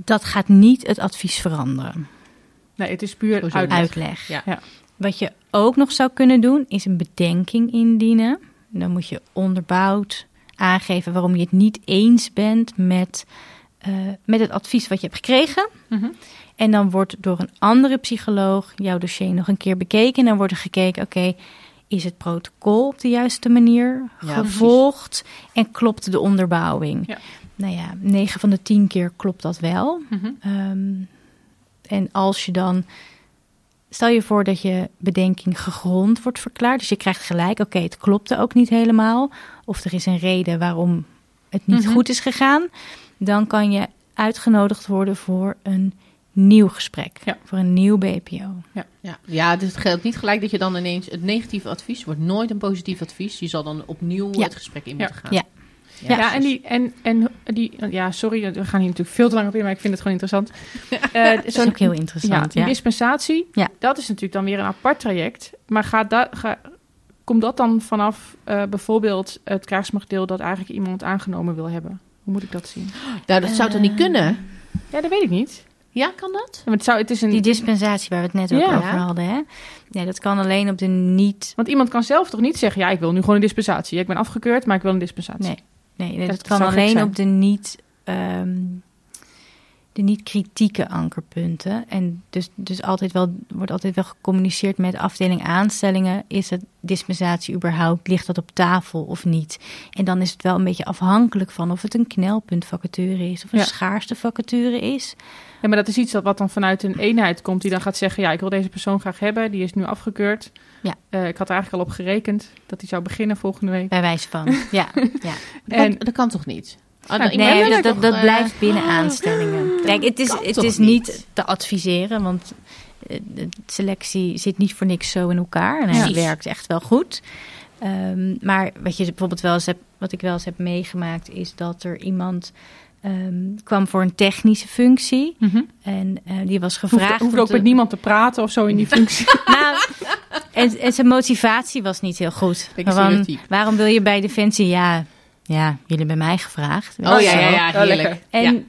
dat gaat niet het advies veranderen. Nee, het is puur uitleg. Uitleg. Ja. Wat je ook nog zou kunnen doen, is een bedenking indienen. Dan moet je onderbouwd aangeven waarom je het niet eens bent met, eh, met het advies wat je hebt gekregen. Mhm. En dan wordt door een andere psycholoog jouw dossier nog een keer bekeken. En dan wordt er gekeken, oké, is het protocol op de juiste manier Ja, gevolgd? En klopt de onderbouwing? Ja. Nou ja, 9 van de 10 keer klopt dat wel. Mhm. Ehm, en als je dan, stel je voor dat je bedenking gegrond wordt verklaard, dus je krijgt gelijk, oké, het klopte ook niet helemaal, of er is een reden waarom het niet Mhm. goed is gegaan, dan kan je uitgenodigd worden voor een nieuw gesprek, Ja. voor een nieuw BPO. Ja, ja dus het geldt niet gelijk dat je dan ineens... Het negatieve advies wordt nooit een positief advies. Je zal dan opnieuw Ja. het gesprek in Ja. moeten gaan. Ja. Ja, en, die, en, en die, ja, sorry, we gaan hier natuurlijk veel te lang op in, maar ik vind het gewoon interessant. Eh, Dat is ook heel ja, interessant. die Ja, dispensatie, Ja. dat is natuurlijk dan weer een apart traject. Maar gaat dat, ga, komt dat dan vanaf eh, bijvoorbeeld het krijgsmachtdeel dat eigenlijk iemand aangenomen wil hebben? Hoe moet ik dat zien? Nou, dat zou toch niet kunnen? Ja, dat weet ik niet. Ja, kan dat? Het, zou, het is een, Die dispensatie waar we het net ook Ja. over hadden, hè? Ja, dat kan alleen op de niet... want iemand kan zelf toch niet zeggen, ja, ik wil nu gewoon een dispensatie. Ja, ik ben afgekeurd, maar ik wil een dispensatie. Nee. Nee, Dat dat, kan alleen zijn. op de niet, ehm, de niet kritieke ankerpunten. En dus, dus altijd wel, wordt altijd wel gecommuniceerd met afdeling aanstellingen. Is het dispensatie überhaupt? Ligt dat op tafel of niet? En dan is het wel een beetje afhankelijk van of het een knelpuntvacature is of een Ja. schaarste vacature is. Ja, maar dat is iets dat wat dan vanuit een eenheid komt, die dan gaat zeggen: Ja, ik wil deze persoon graag hebben, die is nu afgekeurd. Ja. Eh, ik had er eigenlijk al op gerekend dat hij zou beginnen volgende week. Bij wijze van. Ja, ja. Dat, En- kan, dat kan toch niet? Ah, ik Nee, dat, er dat, toch, dat eh, blijft binnen aanstellingen. Kijk, het is, het is niet? niet te adviseren, want eh, de selectie zit niet voor niks zo in elkaar. En hij werkt echt wel goed. Ehm, maar wat je bijvoorbeeld wel eens heb, wat ik wel eens heb meegemaakt, is dat er iemand ehm, kwam voor een technische functie. Mhm. En eh, die was gevraagd. hoeft om ook te- met niemand te praten of zo in die functie. nou, en, en zijn motivatie was niet heel goed. Stereotyp. waarom wil je bij Defensie? Ja, ja, jullie hebben mij gevraagd. Oh ja, ja, ja, Ja, heerlijk. En ja.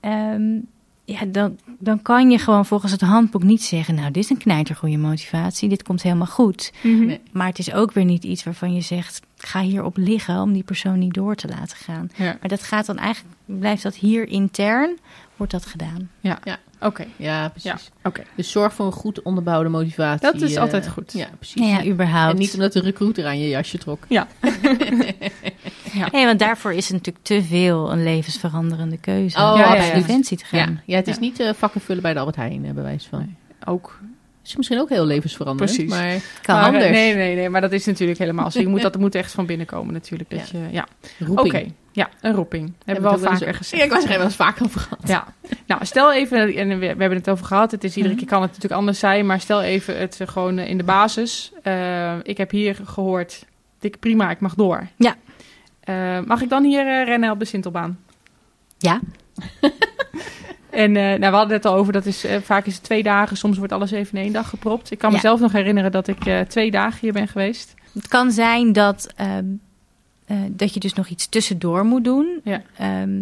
ehm, ja, dan, dan kan je gewoon volgens het handboek niet zeggen... nou, dit is een knijtergoeie motivatie, dit komt helemaal goed. Mhm. Nee. Maar het is ook weer niet iets waarvan je zegt... ga hierop liggen om die persoon niet door te laten gaan. Ja. Maar dat gaat dan eigenlijk, blijft dat hier intern, wordt dat gedaan. Oké, Ja, precies. Ja, oké. Dus zorg voor een goed onderbouwde motivatie. Dat is eh, altijd goed. Ja, precies. Ja, überhaupt. En niet omdat de recruiter aan je jasje trok. Ja. Nee, want daarvoor is het natuurlijk te veel een levensveranderende keuze. Oh, om ja, ja, ja. Defensie te Ja, gaan. ja het is Ja. niet eh, vakken vullen bij de Albert Heijn, eh, bij wijze van. Nee. ook. Is misschien ook heel levensveranderend. Precies. Maar Kan Maar, eh, anders. Nee, nee, nee, maar dat is natuurlijk helemaal zo. Je moet, dat moet echt van binnen komen natuurlijk. Dat Ja. je, ja. roeping. Oké, ja, een roeping. Hebben we het wel ook vaker eens- gezegd. Ja, ik was er wel eens vaker over gehad. Ja, nou stel even, en we, we hebben het over gehad, het is iedere Mhm. keer kan het natuurlijk anders zijn, maar stel even het eh, gewoon eh, in de basis. Ik heb hier gehoord, dik prima, ik mag door. Ja. Mag ik dan hier rennen op de Sintelbaan? Ja, En eh, nou, we hadden het al over, dat is, eh, vaak is het twee dagen, soms wordt alles even in één dag gepropt. Ik kan Ja. mezelf nog herinneren dat ik eh, twee dagen hier ben geweest. het kan zijn dat, ehm, eh, dat je dus nog iets tussendoor moet doen. Ja. Ehm,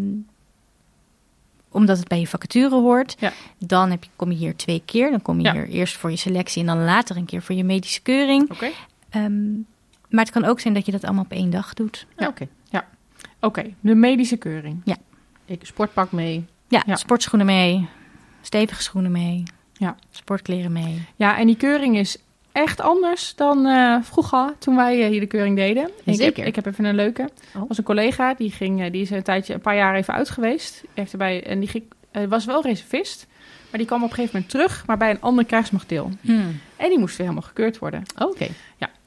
omdat het bij je vacature hoort. Ja. Dan heb je, kom je hier twee keer. Dan kom je Ja. hier eerst voor je selectie en dan later een keer voor je medische keuring. Oké. Ehm, maar het kan ook zijn dat je dat allemaal op één dag doet. Ja. Ja. Oké. Oké, de medische keuring. Ik sportpak mee. Ja, Ja. sportschoenen mee, stevige schoenen mee, Ja. sportkleren mee. Ja, en die keuring is echt anders dan eh, vroeger, toen wij eh, hier de keuring deden. Ik, Zeker. ik heb even een leuke. Oh. Was een collega, die, ging, eh, die is een tijdje, een paar jaar even uit geweest. Echt erbij, en die ging, was wel reservist, maar die kwam op een gegeven moment terug, maar bij een ander krijgsmachtdeel. En die moest weer helemaal gekeurd worden. Oké.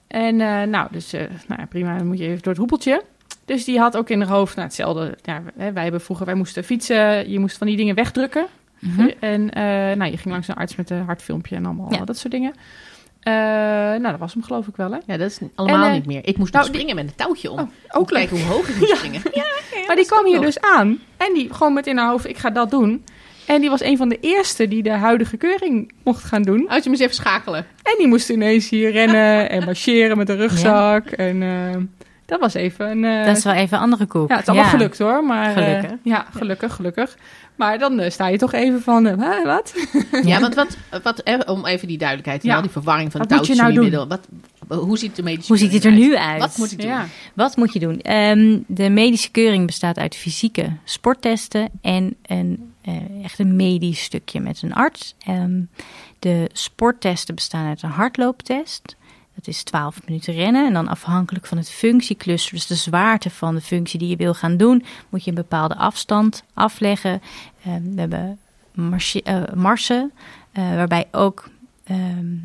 En eh, nou, dus nou ja, prima, dan moet je even door het hoepeltje. Dus die had ook in haar hoofd, nou hetzelfde. Ja, wij hebben vroeger, wij moesten fietsen, je moest van die dingen wegdrukken. Mhm. En eh, nou, je ging langs een arts met een hartfilmpje en allemaal Ja. dat soort dingen. Eh, nou, dat was hem geloof ik wel, hè? Ja, dat is allemaal En, eh, niet meer. Ik moest nou, springen met een touwtje om. Oh, ook leuk. kijken hoe hoog ik moest springen. Ja, maar die kwam hier nog. dus aan. En die gewoon met in haar hoofd, ik ga dat doen. En die was een van de eerste die de huidige keuring mocht gaan doen. Uit je moest even schakelen. En die moest ineens hier rennen en marcheren met een rugzak. En eh, dat was even een... eh, Dat is wel even een andere koek. Ja, het is allemaal gelukt hoor. Maar, eh, Gelukkig. ja, gelukkig, gelukkig. Maar dan eh, sta je toch even van, hè, wat? Ja, want wat, wat, om even die duidelijkheid te Ja. ja. die verwarring van Wat touwtjes moet je nou in je doen? middel. Wat, hoe ziet de medische Hoe ziet het er nu uit? Wat moet ik doen? Ja. Wat moet je doen? Ehm, de medische keuring bestaat uit fysieke sporttesten en een, eh, echt een medisch stukje met een arts. Ehm, de sporttesten bestaan uit een hardlooptest. Is 12 minuten rennen. En dan afhankelijk van het functiecluster, dus de zwaarte van de functie die je wil gaan doen, moet je een bepaalde afstand afleggen. Ehm, we hebben eh, marsen, eh, waarbij ook ehm,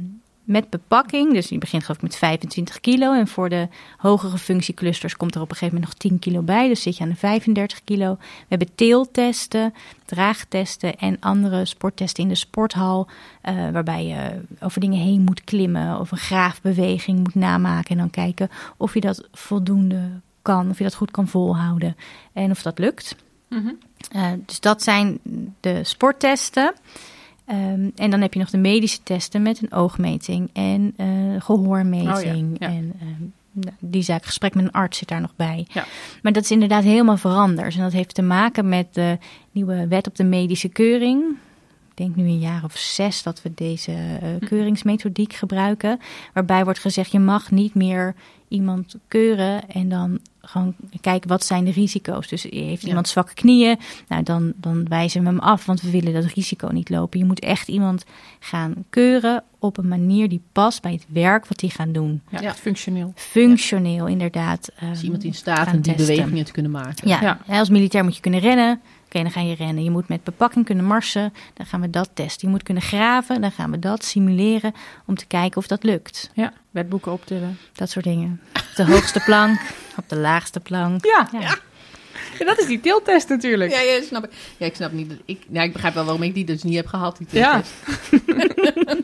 met bepakking. Dus je begint geloof ik met 25 kilo. En voor de hogere functieclusters komt er op een gegeven moment nog 10 kilo bij. Dus zit je aan de 35 kilo. We hebben teeltesten, draagtesten en andere sporttesten in de sporthal. eh, waarbij je over dingen heen moet klimmen of een graafbeweging moet namaken. En dan kijken of je dat voldoende kan, of je dat goed kan volhouden en of dat lukt. Mhm. Uh, dus dat zijn de sporttesten. Um, en dan heb je nog de medische testen met een oogmeting en uh, gehoormeting. Oh ja, ja. En uh, die zaak, gesprek met een arts zit daar nog bij. Ja. Maar dat is inderdaad helemaal veranderd. En dat heeft te maken met de nieuwe wet op de medische keuring. Ik denk nu een jaar of zes dat we deze uh, keuringsmethodiek gebruiken. Waarbij wordt gezegd, je mag niet meer iemand keuren en dan gewoon kijken wat zijn de risico's. Dus heeft iemand ja. zwakke knieën, nou dan, dan wijzen we hem af, want we willen dat risico niet lopen. Je moet echt iemand gaan keuren op een manier die past bij het werk wat die gaan doen. Ja, ja. functioneel. Functioneel, ja. inderdaad. Um, is iemand in staat om die testen. bewegingen te kunnen maken. Ja. ja. als militair moet je kunnen rennen. Oké, okay, dan ga je rennen. Je moet met bepakking kunnen marsen. Dan gaan we dat testen. Je moet kunnen graven. Dan gaan we dat simuleren om te kijken of dat lukt. Ja, wetboeken optillen. Dat soort dingen. Op de hoogste plank, op de laagste plank. Ja, ja. ja. ja dat is die tiltest natuurlijk. Ja, ja, snap ik. Ja, ik snap niet. Dat ik, ja, ik begrijp wel waarom ik die dus niet heb gehad. Die tiltest. Ja.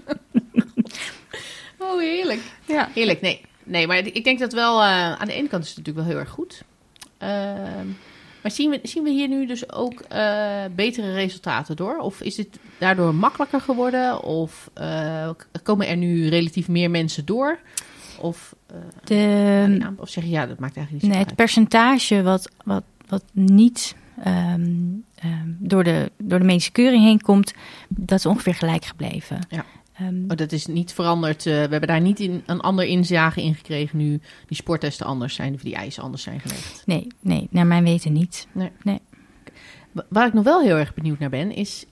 oh, heerlijk. Ja. Heerlijk. Nee, nee maar ik denk dat wel... Uh, aan de ene kant is het natuurlijk wel heel erg goed. Uh, maar zien we, zien we hier nu dus ook uh, betere resultaten door? Of is het daardoor makkelijker geworden? Of uh, komen er nu relatief meer mensen door? Of, uh, de, of zeg je ja, dat maakt eigenlijk niet nee, Het percentage wat, wat, wat niet um, um, door, de, door de medische keuring heen komt, dat is ongeveer gelijk gebleven. Ja. Um, oh, dat is niet veranderd. Uh, we hebben daar niet in, een ander inzage in gekregen nu die sporttesten anders zijn, of die eisen anders zijn gelegd. Nee, nee, naar mijn weten niet. Nee. nee. Waar ik nog wel heel erg benieuwd naar ben, is,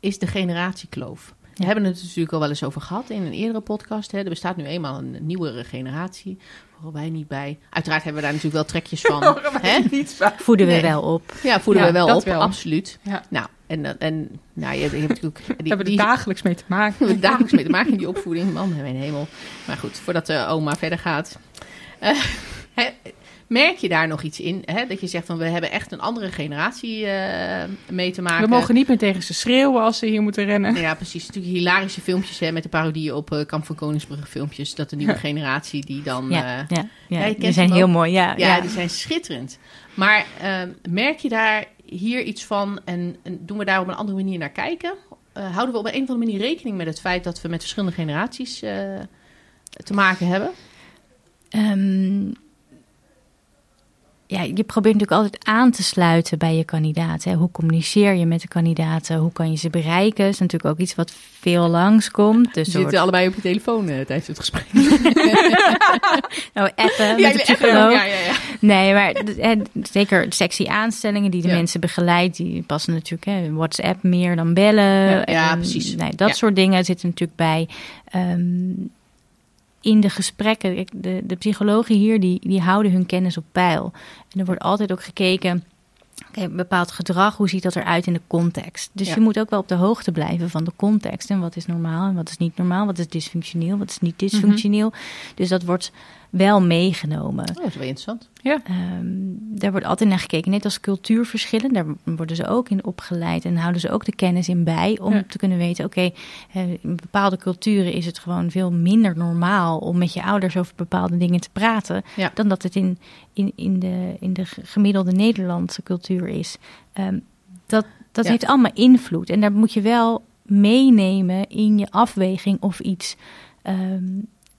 is de generatiekloof. We ja. hebben het natuurlijk al wel eens over gehad in een eerdere podcast. Hè. Er bestaat nu eenmaal een nieuwere generatie. Horen wij niet bij. Uiteraard hebben we daar natuurlijk wel trekjes van. hè? Niet bij. Voeden we nee. wel op. Ja, voeden ja, we wel op. wel. Absoluut. Ja. Nou, en, en nou, je, je hebt natuurlijk... Die, we hebben er dagelijks mee te maken. We hebben er dagelijks mee te maken in die opvoeding. Man, mijn hemel. Maar goed, voordat de oma verder gaat. Uh, hè, merk je daar nog iets in? Hè? Dat je zegt van we hebben echt een andere generatie uh, mee te maken. We mogen niet meer tegen ze schreeuwen als ze hier moeten rennen. Ja, precies. Natuurlijk hilarische filmpjes hè, met de parodieën op uh, Kamp van Koningsbrug filmpjes. Dat de nieuwe ja. generatie die dan... Ja, uh, ja, ja. die zijn heel mooi. Ja, ja, die zijn schitterend. Maar merk je daar hier iets van en, en, doen we daar op een andere manier naar kijken? houden we op een of andere manier rekening met het feit dat we met verschillende generaties te maken hebben? Um, ja, je probeert natuurlijk altijd aan te sluiten bij je kandidaten. Hoe communiceer je met de kandidaten? Hoe kan je ze bereiken? Dat is natuurlijk ook iets wat veel langskomt. Dus je zitten allebei op je telefoon uh, tijdens het gesprek. nou, appen ja, met de. Ja, ja, ja. Nee, maar zeker sexy aanstellingen die de Ja. mensen begeleidt. Die passen natuurlijk hè, WhatsApp meer dan bellen. Ja, En, precies. Nee, dat soort dingen zitten natuurlijk bij. Ehm, in de gesprekken, de, de psychologen hier, die, die houden hun kennis op peil. En er wordt altijd ook gekeken, oké, bepaald gedrag, hoe ziet dat eruit in de context? Dus Ja. je moet ook wel op de hoogte blijven van de context. En wat is normaal en wat is niet normaal? Wat is dysfunctioneel, wat is niet dysfunctioneel? Dus dat wordt wel meegenomen. Oh, dat is wel interessant. Ehm, daar wordt altijd naar gekeken, net als cultuurverschillen. Daar worden ze ook in opgeleid en houden ze ook de kennis in bij om Ja. te kunnen weten: oké, eh, in bepaalde culturen is het gewoon veel minder normaal om met je ouders over bepaalde dingen te praten, Ja. dan dat het in, in, in, de, in de gemiddelde Nederlandse cultuur is. Ehm, dat dat Ja. heeft allemaal invloed en daar moet je wel meenemen in je afweging of iets. ehm,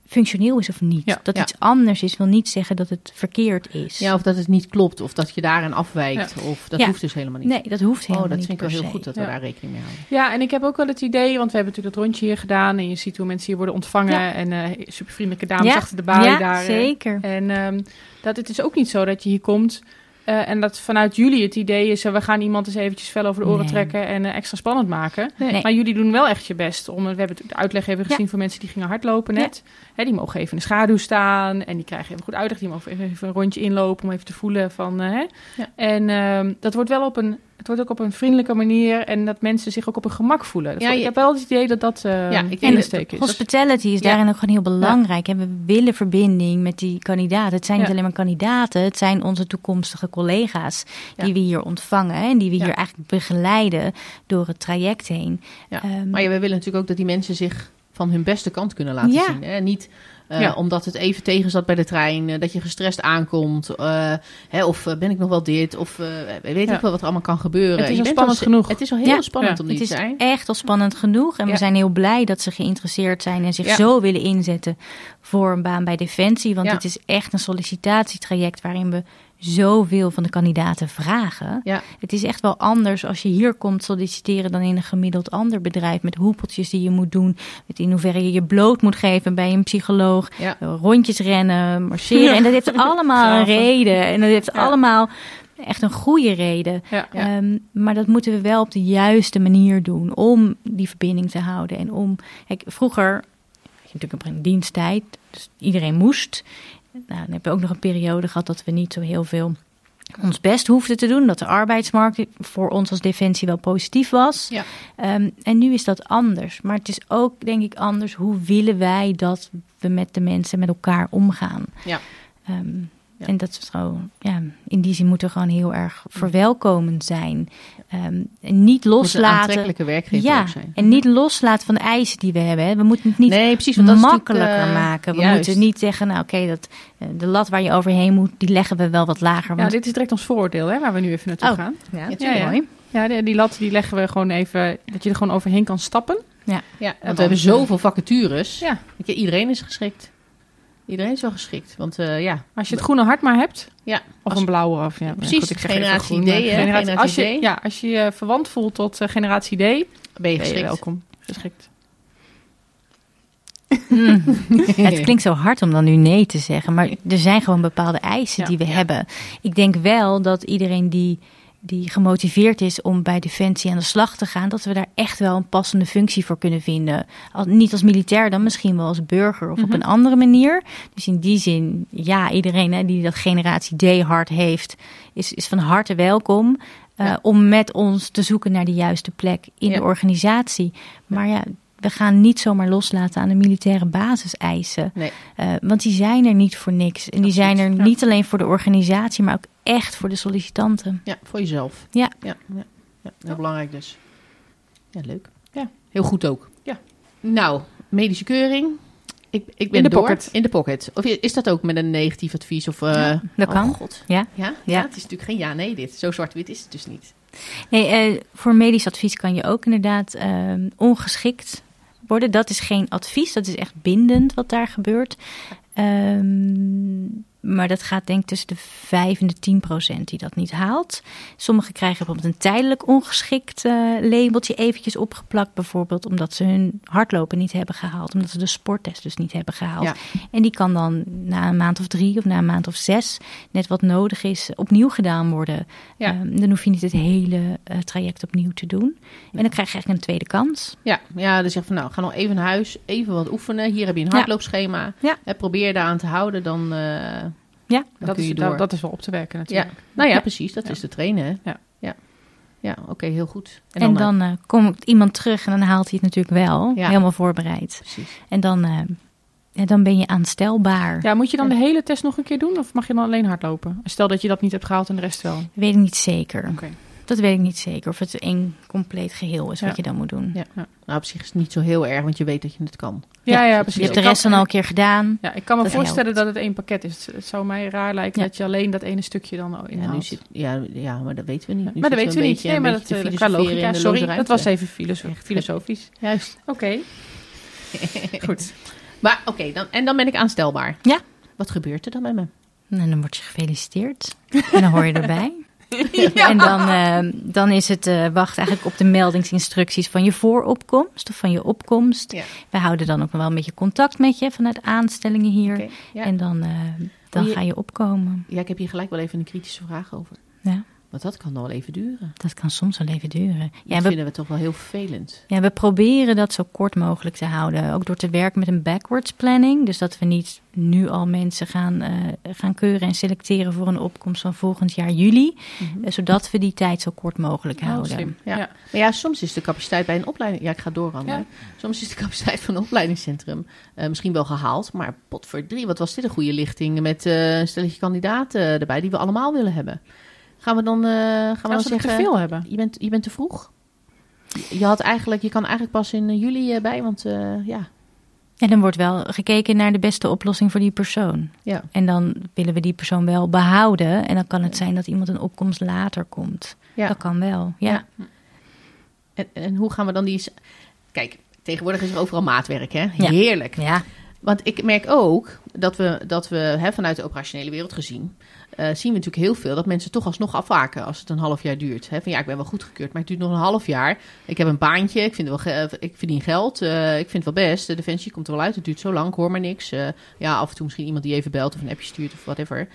functioneel is of niet. Ja, dat ja. iets anders is, wil niet zeggen dat het verkeerd is. Ja, of dat het niet klopt, of dat je daarin afwijkt. Of dat Ja. hoeft dus helemaal niet. Nee, dat hoeft oh, helemaal dat niet vind ik wel heel se. goed dat we daar rekening mee houden. Ja, en ik heb ook wel het idee, want we hebben natuurlijk dat rondje hier gedaan. En je ziet hoe mensen hier worden ontvangen. Ja. En eh super vriendelijke dames Ja. achter de balie ja, daar. eh. zeker. En ehm, dat het is ook niet zo dat je hier komt. Eh, en dat vanuit jullie het idee is, eh, we gaan iemand eens eventjes fel over de oren Nee. trekken en eh, extra spannend maken. Nee. Maar jullie doen wel echt je best. Om, we hebben het- de uitleg even gezien voor mensen die gingen hardlopen net. Hè, die mogen even in de schaduw staan en die krijgen even goed uitleg. Die mogen even, een rondje inlopen om even te voelen van... hè. Ja. En ehm, dat wordt wel op een het wordt ook op een vriendelijke manier en dat mensen zich ook op hun gemak voelen. Ja, Ja, je- ik heb wel het idee dat dat eh Ja, ik denk steek is. Hospitality is Ja. daarin ook gewoon heel belangrijk. En we willen verbinding met die kandidaten. Het zijn niet alleen maar kandidaten, het zijn onze toekomstige collega's die Ja. we hier ontvangen en die we Ja. hier eigenlijk begeleiden door het traject heen. Ja. Ehm, Maar ja, we willen natuurlijk ook dat die mensen zich van hun beste kant kunnen laten Ja. zien. Hè? Niet eh, Ja. omdat het even tegen zat bij de trein, eh, dat je gestrest aankomt. eh, hè, of ben ik nog wel dit? Of weet Ja. ik wel wat er allemaal kan gebeuren. Het is al spannend al- genoeg. Het is al heel Ja. spannend om het is te zijn. echt al spannend genoeg. En we zijn heel blij dat ze geïnteresseerd zijn en zich zo willen inzetten voor een baan bij Defensie. Want het is echt een sollicitatietraject waarin we zoveel van de kandidaten vragen. Ja. Het is echt wel anders als je hier komt solliciteren dan in een gemiddeld ander bedrijf. Met hoepeltjes die je moet doen. Met in hoeverre je je bloot moet geven bij een psycholoog. Ja. Eh, Rondjes rennen, marcheren. En dat heeft allemaal een reden. En dat heeft allemaal echt een goede reden. Ehm, maar dat moeten we wel op de juiste manier doen om die verbinding te houden. En om, kijk, vroeger, natuurlijk een diensttijd, dus iedereen moest. Nou, dan heb je ook nog een periode gehad dat we niet zo heel veel ons best hoefden te doen. Dat de arbeidsmarkt voor ons als defensie wel positief was. Ja. Ehm, en nu is dat anders. Maar het is ook, denk ik, anders. Hoe willen wij dat we met de mensen, met elkaar omgaan? Ja. Ehm, Ja. En dat is gewoon, ja, in die zin moet er gewoon heel erg verwelkomend zijn. Ehm, en niet Moet een loslaten. aantrekkelijke werkgever Ja, zijn. en niet loslaten van de eisen die we hebben. hè. We moeten het niet nee, precies. Want dat is natuurlijk, makkelijker eh, maken. We juist. moeten niet zeggen, nou oké, dat eh, de lat waar je overheen moet, die leggen we wel wat lager. Ja, dit is direct ons vooroordeel, hè, waar we nu even naartoe Oh. gaan. ja, Ja, ja, ja. mooi. Ja, die, die lat die leggen we gewoon even, dat je er gewoon overheen kan stappen. Ja, want want, we hebben zoveel vacatures. Ja. Iedereen is geschikt. Iedereen is wel geschikt. Want eh, ja, Als je het groene hart maar hebt, ja of als- een blauwe. Of, ja, Precies, goed, ik zeg generatie groen, D, generatie als je, D. Ja, als je je verwant voelt tot eh, generatie D, ben ben je je geschikt. welkom. Geschikt. Mm. Het klinkt zo hard om dan nu nee te zeggen, maar er zijn gewoon bepaalde eisen Ja, die we ja. hebben. Ik denk wel dat iedereen die, die gemotiveerd is om bij Defensie aan de slag te gaan, dat we daar echt wel een passende functie voor kunnen vinden. Al, niet als militair, dan misschien wel als burger of op Mhm. een andere manier. Dus in die zin, ja, iedereen hè, die dat generatie D-hart heeft, is, is van harte welkom. eh, Ja. Om met ons te zoeken naar de juiste plek in Ja. de organisatie. Maar ja, we gaan niet zomaar loslaten aan de militaire basiseisen. Nee. Eh, want die zijn er niet voor niks. En die zijn er ja. niet alleen voor de organisatie, maar ook echt voor de sollicitanten. Ja, voor jezelf. Ja. Ja, ja, ja heel belangrijk dus. Ja, leuk. Ja. Heel goed ook. Ja. Nou, medische keuring. Ik, ik ben In de door. pocket. In de pocket. Of is dat ook met een negatief advies? Of, eh, dat oh, kan. God. Ja. Ja? Ja. ja? Het is natuurlijk geen ja-nee dit. Zo zwart-wit is het dus niet. Nee, eh, voor medisch advies kan je ook inderdaad ongeschikt worden. Dat is geen advies, dat is echt bindend wat daar gebeurt. Ehm, maar dat gaat denk ik tussen de 5 en de 10 procent die dat niet haalt. Sommigen krijgen bijvoorbeeld een tijdelijk ongeschikt eh, labeltje eventjes opgeplakt. Bijvoorbeeld omdat ze hun hardlopen niet hebben gehaald. Omdat ze de sporttest dus niet hebben gehaald. Ja. En die kan dan na een maand of drie of na een maand of zes, net wat nodig is, opnieuw gedaan worden. Ja. Ehm, dan hoef je niet het hele eh, traject opnieuw te doen. En dan krijg je eigenlijk een tweede kans. Ja, ja dus zeg van nou, ga nog even naar huis. Even wat oefenen. Hier heb je een hardloopschema. Ja. Eh, probeer je daaraan te houden. Dan, Ja, dan Dat kun is, door. dat, dat is wel op te werken natuurlijk. Nou ja, Ja. precies. Dat Ja. is te trainen. Hè? Ja. Ja, ja oké, heel goed. En dan, eh, eh, komt iemand terug en dan haalt hij het natuurlijk wel. Ja. Helemaal voorbereid. precies. En dan, eh, ja, dan ben je aanstelbaar. Ja, moet je dan de hele test nog een keer doen? Of mag je dan alleen hardlopen? Stel dat je dat niet hebt gehaald en de rest wel. Weet ik niet zeker. Oké. Dat weet ik niet zeker. Of het een compleet geheel is Ja. wat je dan moet doen. Ja. Nou, op zich is het niet zo heel erg, want je weet dat je het kan. Ja, ja, Je precies. hebt de rest kan- dan al een keer gedaan. Ja, ik kan me Dat voorstellen helpt. dat het één pakket is. Het zou mij raar lijken Ja. dat je alleen dat ene stukje dan Ja, inhaalt. nu zit, ja, ja, maar dat weten we niet. Nu maar dat weten we niet. beetje- Nee, maar dat eh, qua logica. in Sorry, dat was even filoso- filosofisch. Juist. Oké, goed. Maar oké, dan, en dan ben ik aanstelbaar. Ja. Wat gebeurt er dan met me? En dan word je gefeliciteerd. En dan hoor je erbij. En dan, eh, dan is het eh wacht eigenlijk op de meldingsinstructies van je vooropkomst of van je opkomst. Ja. We houden dan ook nog wel een beetje contact met je vanuit aanstellingen hier. Ja. En dan, eh, dan Oh, je- ga je opkomen. ja, ik heb hier gelijk wel even een kritische vraag over. Ja. Want dat kan nog wel even duren. Dat kan soms wel even duren. Ja, dat we, vinden we toch wel heel vervelend. ja, we proberen dat zo kort mogelijk te houden. Ook door te werken met een backwards planning. Dus dat we niet nu al mensen gaan, eh, gaan keuren en selecteren voor een opkomst van volgend jaar juli. Eh, zodat we die tijd zo kort mogelijk Oh, houden. slim. Ja. Ja. Maar ja, soms is de capaciteit bij een opleiding... Ja, ik ga doorhandelen. Ja. Soms is de capaciteit van een opleidingscentrum eh, misschien wel gehaald. Maar pot voor drie, wat was dit een goede lichting... met eh, een stelletje kandidaten erbij die we allemaal willen hebben. Gaan we dan, eh, gaan we dan zeggen... te veel hebben. Je bent, je bent te vroeg. Je, had eigenlijk, je kan eigenlijk pas in eh, juli eh, bij, want eh, ja... En dan wordt wel gekeken naar de beste oplossing voor die persoon. ja. En dan willen we die persoon wel behouden. En dan kan het zijn dat iemand een opkomst later komt. Ja. Dat kan wel. Ja. Ja. En, en hoe gaan we dan die... Kijk, tegenwoordig is er overal maatwerk, hè? Ja. Heerlijk. ja. Want ik merk ook dat we, dat we hè, vanuit de operationele wereld gezien... eh, zien we natuurlijk heel veel dat mensen toch alsnog afwaken als het een half jaar duurt. Hè? Van ja, ik ben wel goedgekeurd, maar het duurt nog een half jaar. Ik heb een baantje, ik, vind wel ge- ik verdien geld, eh, ik vind het wel best. De defensie komt er wel uit, het duurt zo lang, ik hoor maar niks. Eh, ja, af en toe misschien iemand die even belt of een appje stuurt of whatever.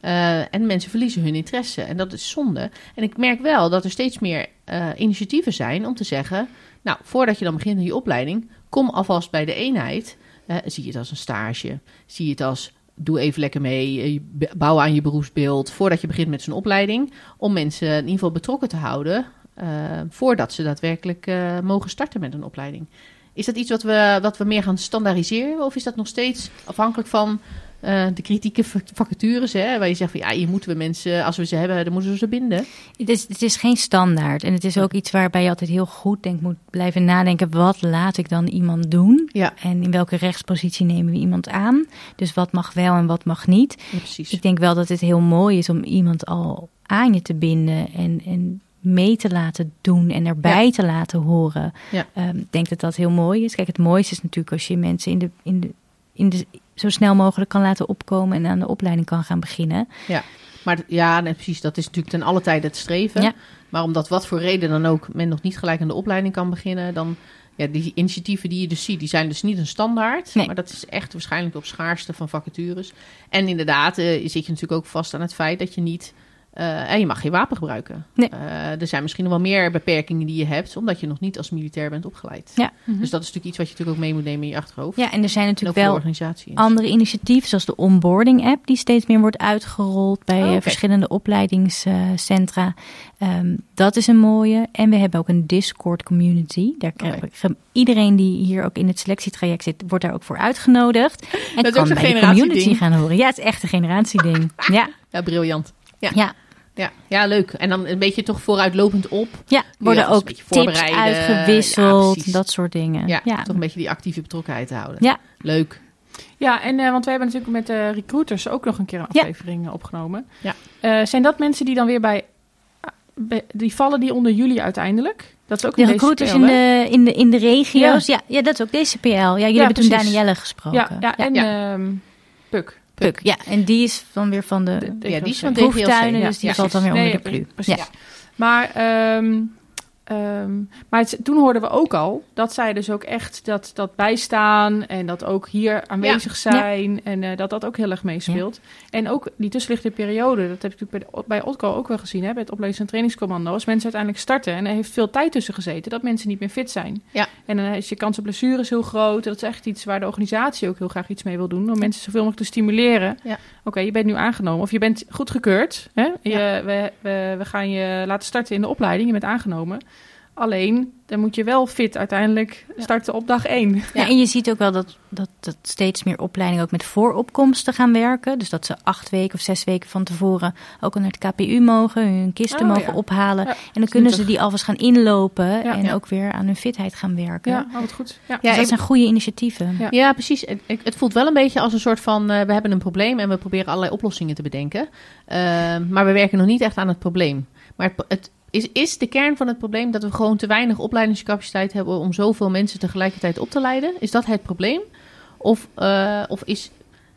Eh, en mensen verliezen hun interesse en dat is zonde. En ik merk wel dat er steeds meer eh, initiatieven zijn om te zeggen... nou, voordat je dan begint aan je opleiding, kom alvast bij de eenheid... Eh, zie je het als een stage? Zie je het als doe even lekker mee, eh, bouw aan je beroepsbeeld voordat je begint met zo'n opleiding. Om mensen in ieder geval betrokken te houden eh, voordat ze daadwerkelijk eh, mogen starten met een opleiding. Is dat iets wat we, wat we meer gaan standaardiseren? Of is dat nog steeds afhankelijk van eh, de kritieke vacatures? Hè, waar je zegt van ja, hier moeten we mensen, als we ze hebben, dan moeten we ze binden. Het is, het is geen standaard. En het is ook iets waarbij je altijd heel goed denk, moet blijven nadenken. Wat laat ik dan iemand doen? Ja, En in welke rechtspositie nemen we iemand aan? Dus wat mag wel en wat mag niet? ja precies. Ik denk wel dat het heel mooi is om iemand al aan je te binden en, en mee te laten doen en erbij te laten horen. Ja. Ehm, ik denk dat dat heel mooi is. Kijk, het mooiste is natuurlijk als je mensen in de, in de, in de, zo snel mogelijk kan laten opkomen en aan de opleiding kan gaan beginnen. Maar d- ja, nee, precies. Dat is natuurlijk ten alle tijde het streven. Ja. Maar omdat wat voor reden dan ook men nog niet gelijk aan de opleiding kan beginnen, dan ja, die initiatieven die je dus ziet, die zijn dus niet een standaard. Nee. Maar dat is echt waarschijnlijk op schaarste van vacatures. En inderdaad, eh, zit je natuurlijk ook vast aan het feit dat je niet. Eh, en je mag geen wapen gebruiken. Nee. Eh, er zijn misschien nog wel meer beperkingen die je hebt, omdat je nog niet als militair bent opgeleid. Ja. Dus dat is natuurlijk iets wat je natuurlijk ook mee moet nemen in je achterhoofd. Ja, en er zijn natuurlijk wel andere initiatieven, zoals de onboarding app, die steeds meer wordt uitgerold bij Oh, eh, verschillende opleidingscentra. Ehm, dat is een mooie. En we hebben ook een Discord community. Daar we- iedereen die hier ook in het selectietraject zit, wordt daar ook voor uitgenodigd. En Dat is ook kan bij de community gaan horen. Ja, het is echt een generatieding. Ja, Ja, briljant. Ja. ja. Ja, ja, leuk. En dan een beetje toch vooruitlopend op. ja. worden een ook tips uitgewisseld, Ja, dat soort dingen. Ja, ja. toch een beetje die actieve betrokkenheid te houden. Ja. Leuk. Ja, en eh, want we hebben natuurlijk met de recruiters ook nog een keer een aflevering eh, opgenomen. Ja. Eh, zijn dat mensen die dan weer bij, bij- Die vallen die onder jullie uiteindelijk? Dat is ook De een recruiters in de, in, de, in de regio's. Ja. Ja, dat is ook DCPL. Ja, jullie hebben toen. Danielle gesproken. Ja, ja, en ehm Puk. Puk. Ja, en die is dan weer van de, De- Ja, die is van DGLC. proeftuinen, Ja, dus die valt dan weer Nee, onder de plu. precies. Ja. Maar, ehm, ehm, maar het- toen hoorden we ook al dat zij dus ook echt dat, dat bijstaan en dat ook hier aanwezig zijn en eh, dat dat ook heel erg meespeelt. En ook die tussenliggende periode, dat heb ik natuurlijk bij, bij Otco ook wel gezien, hè, bij het opleidings- en trainingscommando. Als mensen uiteindelijk starten en er heeft veel tijd tussen gezeten, dat mensen niet meer fit zijn. Ja. En dan is je kans op blessures heel groot. Dat is echt iets waar de organisatie ook heel graag iets mee wil doen, om mensen zoveel mogelijk te stimuleren. Oké, je bent nu aangenomen of je bent goedgekeurd. Hè? Je, we, we gaan je laten starten in de opleiding. Je bent aangenomen. Alleen, dan moet je wel fit uiteindelijk Ja. starten op dag één. Ja, en je ziet ook wel dat, dat, dat steeds meer opleidingen ook met vooropkomsten gaan werken. Dus dat ze acht weken of zes weken van tevoren ook al naar het KPU mogen, hun kisten Oh, mogen ja. ophalen. Ja, en dan kunnen ze die alvast gaan inlopen Ja. en Ja. ook weer aan hun fitheid gaan werken. Ja, wat goed. Ja. Ja, dus ik- dat zijn goede initiatieven. Ja. Ja, precies. Het, het- het voelt wel een beetje als een soort van... eh, we hebben een probleem en we proberen allerlei oplossingen te bedenken. Ehm, maar we werken nog niet echt aan het probleem. Maar het, het is, is de kern van het probleem dat we gewoon te weinig opleidingscapaciteit hebben... om zoveel mensen tegelijkertijd op te leiden? Is dat het probleem? Of, eh, of is...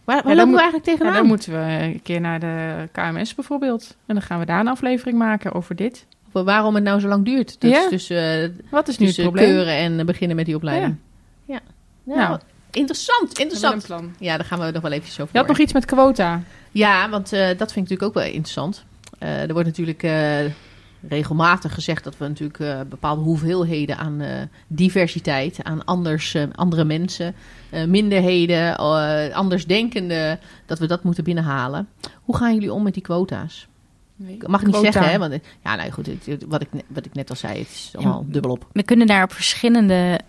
Waar, lopen moet- we eigenlijk Ja, tegenaan? dan moeten we een keer naar de KMS bijvoorbeeld. En dan gaan we daar een aflevering maken over dit. Of waarom het nou zo lang duurt. Dus Ja. tussen, eh, Wat is nu het probleem? keuren en beginnen met die opleiding. Ja. Nou, Nou. interessant, interessant. Ja, daar gaan we nog wel eventjes over Je had nog iets met quota. Ja, want eh, dat vind ik natuurlijk ook wel interessant. Er wordt natuurlijk regelmatig gezegd dat we natuurlijk eh, bepaalde hoeveelheden aan eh, diversiteit, aan anders, eh, andere mensen, eh, minderheden, eh, andersdenkenden, dat we dat moeten binnenhalen. Hoe gaan jullie om met die quota's? Nee, Ik mag niet quota. zeggen, hè? Want, ja, nou goed, het- het- wat ik, wat ik net al zei, het is allemaal dubbelop. We kunnen daar op verschillende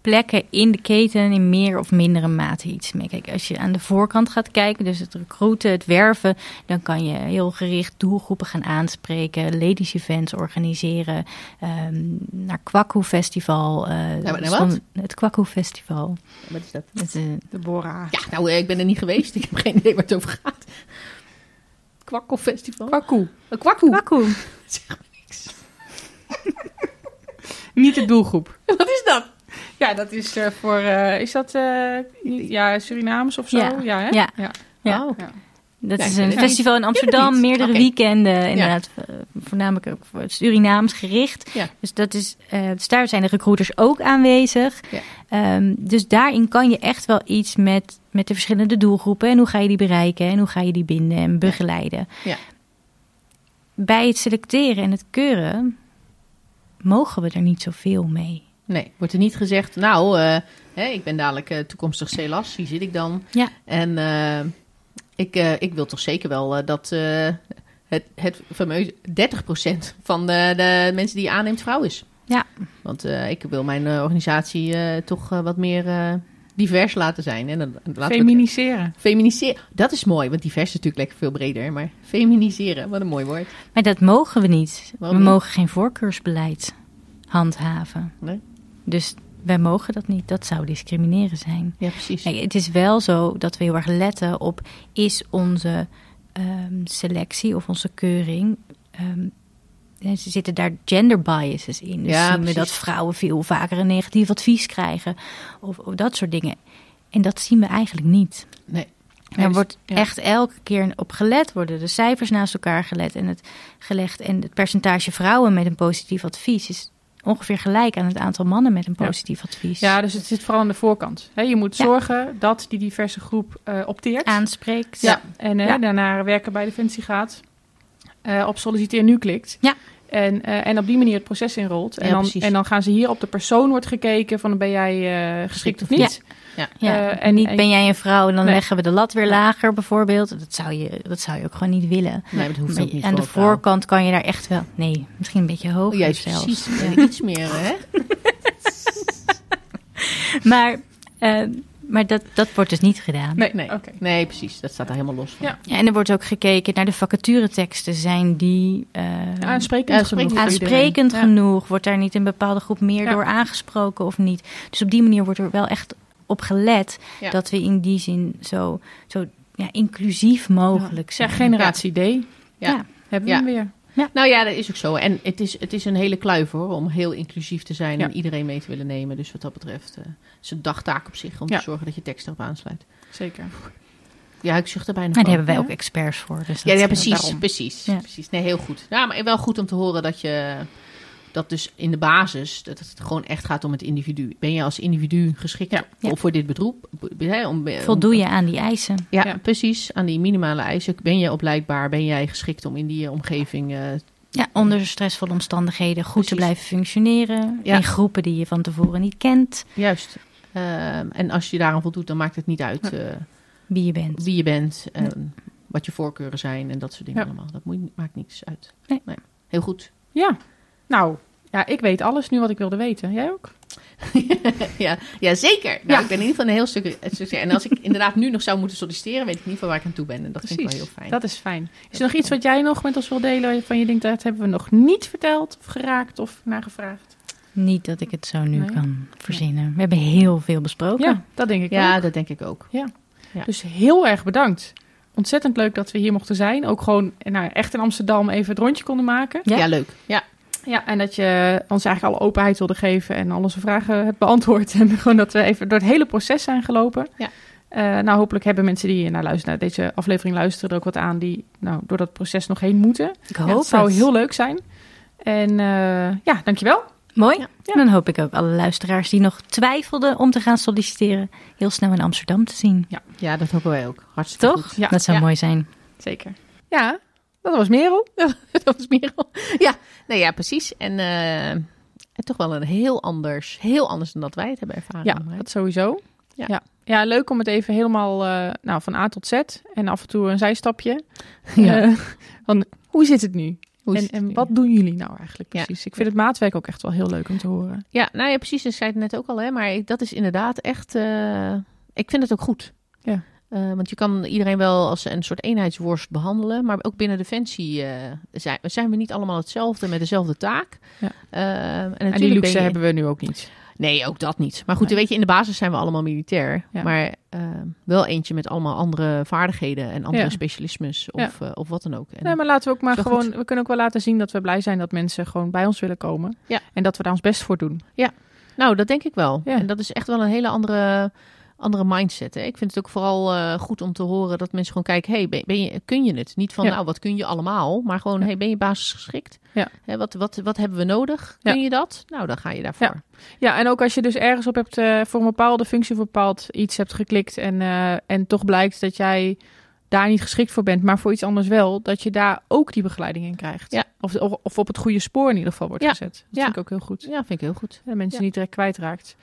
plekken in de keten in meer of mindere mate iets mee. Kijk, als je aan de voorkant gaat kijken, dus het recruiten, het werven, dan kan je heel gericht doelgroepen gaan aanspreken, ladies events organiseren, ehm, naar Kwakkoe Festival. eh, naar wat? stond- Het Kwakkoe Festival. Wat is dat? Het, eh, Deborah. Ja, nou, eh, ik ben er niet geweest. Ik heb geen idee waar het over gaat. Kwakkelfestival? Kwakoe. Een kwakkoe. Kwakkoe. Niet de doelgroep. Ja, dat is eh, voor... eh, is dat eh, niet- ja, Surinamers of zo? Ja. Ja, hè? Ja. ja. Ja. Oh. Dat is een festival in Amsterdam, meerdere weekenden, inderdaad, voornamelijk ook voor het Surinaams gericht. Dus, dat is, dus daar zijn de recruiters ook aanwezig. Ehm, dus daarin kan je echt wel iets met, met de verschillende doelgroepen en hoe ga je die bereiken en hoe ga je die binden en begeleiden. Ja. Bij het selecteren en het keuren mogen we er niet zoveel mee. Nee, wordt er niet gezegd, nou, eh, hè, ik ben dadelijk eh, toekomstig CELAS, hier zit ik dan. Ja. En eh, ik, ik wil toch zeker wel dat het, het fameuze 30% van de, de mensen die je aanneemt vrouw is. Ja. Want ik wil mijn organisatie toch wat meer divers laten zijn. En dan laten Feminiseren. Feminiseren, dat is mooi, want divers is natuurlijk lekker veel breder. Maar feminiseren, wat een mooi woord. Maar dat mogen we niet. Waarom we niet? mogen geen voorkeursbeleid handhaven. Nee? Dus wij mogen dat niet. Dat zou discrimineren zijn. Ja, precies. Kijk, het is wel zo dat we heel erg letten op... is onze ehm, selectie of onze keuring... ehm, ze zitten daar gender biases in. Dus Ja, zien we dat vrouwen veel vaker een negatief advies krijgen. Of, of dat soort dingen. En dat zien we eigenlijk niet. Nee. Daar dus- wordt ja. echt elke keer op gelet, worden de cijfers naast elkaar gelet en het gelegd. En het percentage vrouwen met een positief advies is ongeveer gelijk aan het aantal mannen met een Ja. positief advies. Ja, dus het zit vooral aan de voorkant. Je moet Ja. zorgen dat die diverse groep eh, opteert. Aanspreekt. Ja. En Ja. daarna werken bij Defensie gaat. eh, op solliciteer nu klikt. Ja. En, eh, en op die manier het proces inrolt. En, Ja, dan, precies. en dan gaan ze hier op de persoon wordt gekeken van ben jij eh, geschikt of niet. Ja. Ja, Eh, en en- niet en- ben jij een vrouw en dan Nee. leggen we de lat weer lager bijvoorbeeld. Dat zou je, dat zou je ook gewoon niet willen. Nee, dat hoeft Maar ook niet aan voor de voorkant kan je daar echt wel... Nee, misschien een beetje Oh, hoger juist zelfs. precies. Ja. Iets meer, hè? Maar, maar dat, dat wordt dus niet gedaan. Nee, Nee. oké. nee, precies. Dat staat daar helemaal los van. Ja. Ja, en er wordt ook gekeken naar de vacatureteksten. Zijn die eh, Aansprekend Ja, genoeg aansprekend. Ja. Wordt daar niet een bepaalde groep meer Ja. door aangesproken of niet? Dus op die manier wordt er wel echt op gelet Ja. dat we in die zin zo, zo ja, inclusief mogelijk Ja, zijn. generatie D. Ja. Ja. Hebben we Ja. hem weer. Nou ja, dat is ook zo. En het is, het is een hele kluif hoor, om heel inclusief te zijn Ja. en iedereen mee te willen nemen. Dus wat dat betreft eh, is een dagtaak op zich om Ja. te zorgen dat je tekst erop aansluit. Zeker. Ja, ik zucht er bijna Maar van. daar hebben wij Ja. ook experts voor. Dus Ja, dat, ja, precies, daarom. precies, Ja. precies. Nee, heel goed. Ja, maar wel goed om te horen dat je dat dus in de basis dat het gewoon echt gaat om het individu. Ben je als individu geschikt Ja. Ja. voor dit beroep? Hè, om, om- Voldoe je aan die eisen? Ja, Ja. precies. Aan die minimale eisen. Ben je opleidbaar? Ben jij geschikt om in die eh, omgeving eh, Ja, onder stressvolle omstandigheden goed te blijven functioneren. Ja. In groepen die je van tevoren niet kent. Juist. Ehm, en als je daaraan voldoet, dan maakt het niet uit eh, Wie je bent. wie je bent en wat je voorkeuren zijn en dat soort dingen Ja. allemaal. Dat moet, maakt niks uit. Nee. Heel goed. Ja. Nou, ja, ik weet alles nu wat ik wilde weten. Jij ook? ja, ja, zeker. Nou, Ja. ik ben in ieder geval een heel stuk. En als ik inderdaad nu nog zou moeten solliciteren, weet ik niet van waar ik aan toe ben. En dat vind ik wel heel fijn. Dat is fijn. Is er nog iets wat jij nog met ons wil delen waarvan je denkt dat hebben we nog niet verteld of geraakt of nagevraagd? Niet dat ik het zo nu Nee. kan verzinnen. We hebben heel veel besproken. Ja, dat denk ik ja, ook. dat denk ik ook. Ja. Dus heel erg bedankt. Ontzettend leuk dat we hier mochten zijn. Ook gewoon nou, echt in Amsterdam even het rondje konden maken. Ja. Ja, leuk. Ja. Ja, en dat je ons eigenlijk alle openheid wilde geven en al onze vragen hebt beantwoord. En gewoon dat we even door het hele proces zijn gelopen. Ja. Eh, nou, hopelijk hebben mensen die naar, luisteren, naar deze aflevering luisteren er ook wat aan die nou, door dat proces nog heen moeten. Ik Ja, hoop het zou het. heel leuk zijn. En eh, ja, dankjewel. Mooi. Ja. En dan hoop ik ook alle luisteraars die nog twijfelden om te gaan solliciteren... heel snel in Amsterdam te zien. ja, dat hopen wij ook. Hartstikke Toch? goed. Ja, dat zou ja. mooi zijn. Zeker. Ja, Dat was Merel. dat was Merel. Ja, nee, ja, precies. En, eh, en toch wel een heel anders, heel anders dan dat wij het hebben ervaren. Ja, dat sowieso. Ja. Ja. ja. leuk om het even helemaal eh, nou, van A tot Z. En af en toe een zijstapje. Ja. Eh, van, hoe zit het nu? En en wat doen jullie nou eigenlijk Ja. precies? Ik vind het maatwerk ook echt wel heel leuk om te horen. Ja, nou ja, precies. Ik zei het net ook al, hè. Maar dat is inderdaad echt... ik vind het ook goed. Ja. Eh, want je kan iedereen wel als een soort eenheidsworst behandelen. Maar ook binnen Defensie eh, zijn, zijn we niet allemaal hetzelfde met dezelfde taak. Ja. Eh, en, En natuurlijk die luxe je- hebben we nu ook niet. Nee, ook dat niet. Maar goed, Nee. weet je, in de basis zijn we allemaal militair. Ja. Maar wel eentje met allemaal andere vaardigheden en andere Ja. specialismes of, of wat dan ook. En, Nee, maar laten we ook maar gewoon... We kunnen ook wel laten zien dat we blij zijn dat mensen gewoon bij ons willen komen. Ja. En dat we daar ons best voor doen. Nou, dat denk ik wel. Ja. En dat is echt wel een hele andere, andere mindset. Hè? Ik vind het ook vooral eh, goed om te horen dat mensen gewoon kijken... Hey, ben, ben je, kun je het? Niet van, Ja. nou, wat kun je allemaal? Maar gewoon, Ja. hey, ben je basisgeschikt? Ja. Hè, wat, wat, wat hebben we nodig? Kun je dat? Nou, dan ga je daarvoor. Ja, en ook als je dus ergens op hebt eh, voor een bepaalde functie bepaald iets hebt geklikt en, eh, en toch blijkt dat jij daar niet geschikt voor bent, maar voor iets anders wel, dat je daar ook die begeleiding in krijgt. Ja. Of, of, op het goede spoor in ieder geval wordt Ja. gezet. Dat Ja. vind ik ook heel goed. Ja, vind ik heel goed. En mensen Ja. niet direct kwijtraakt.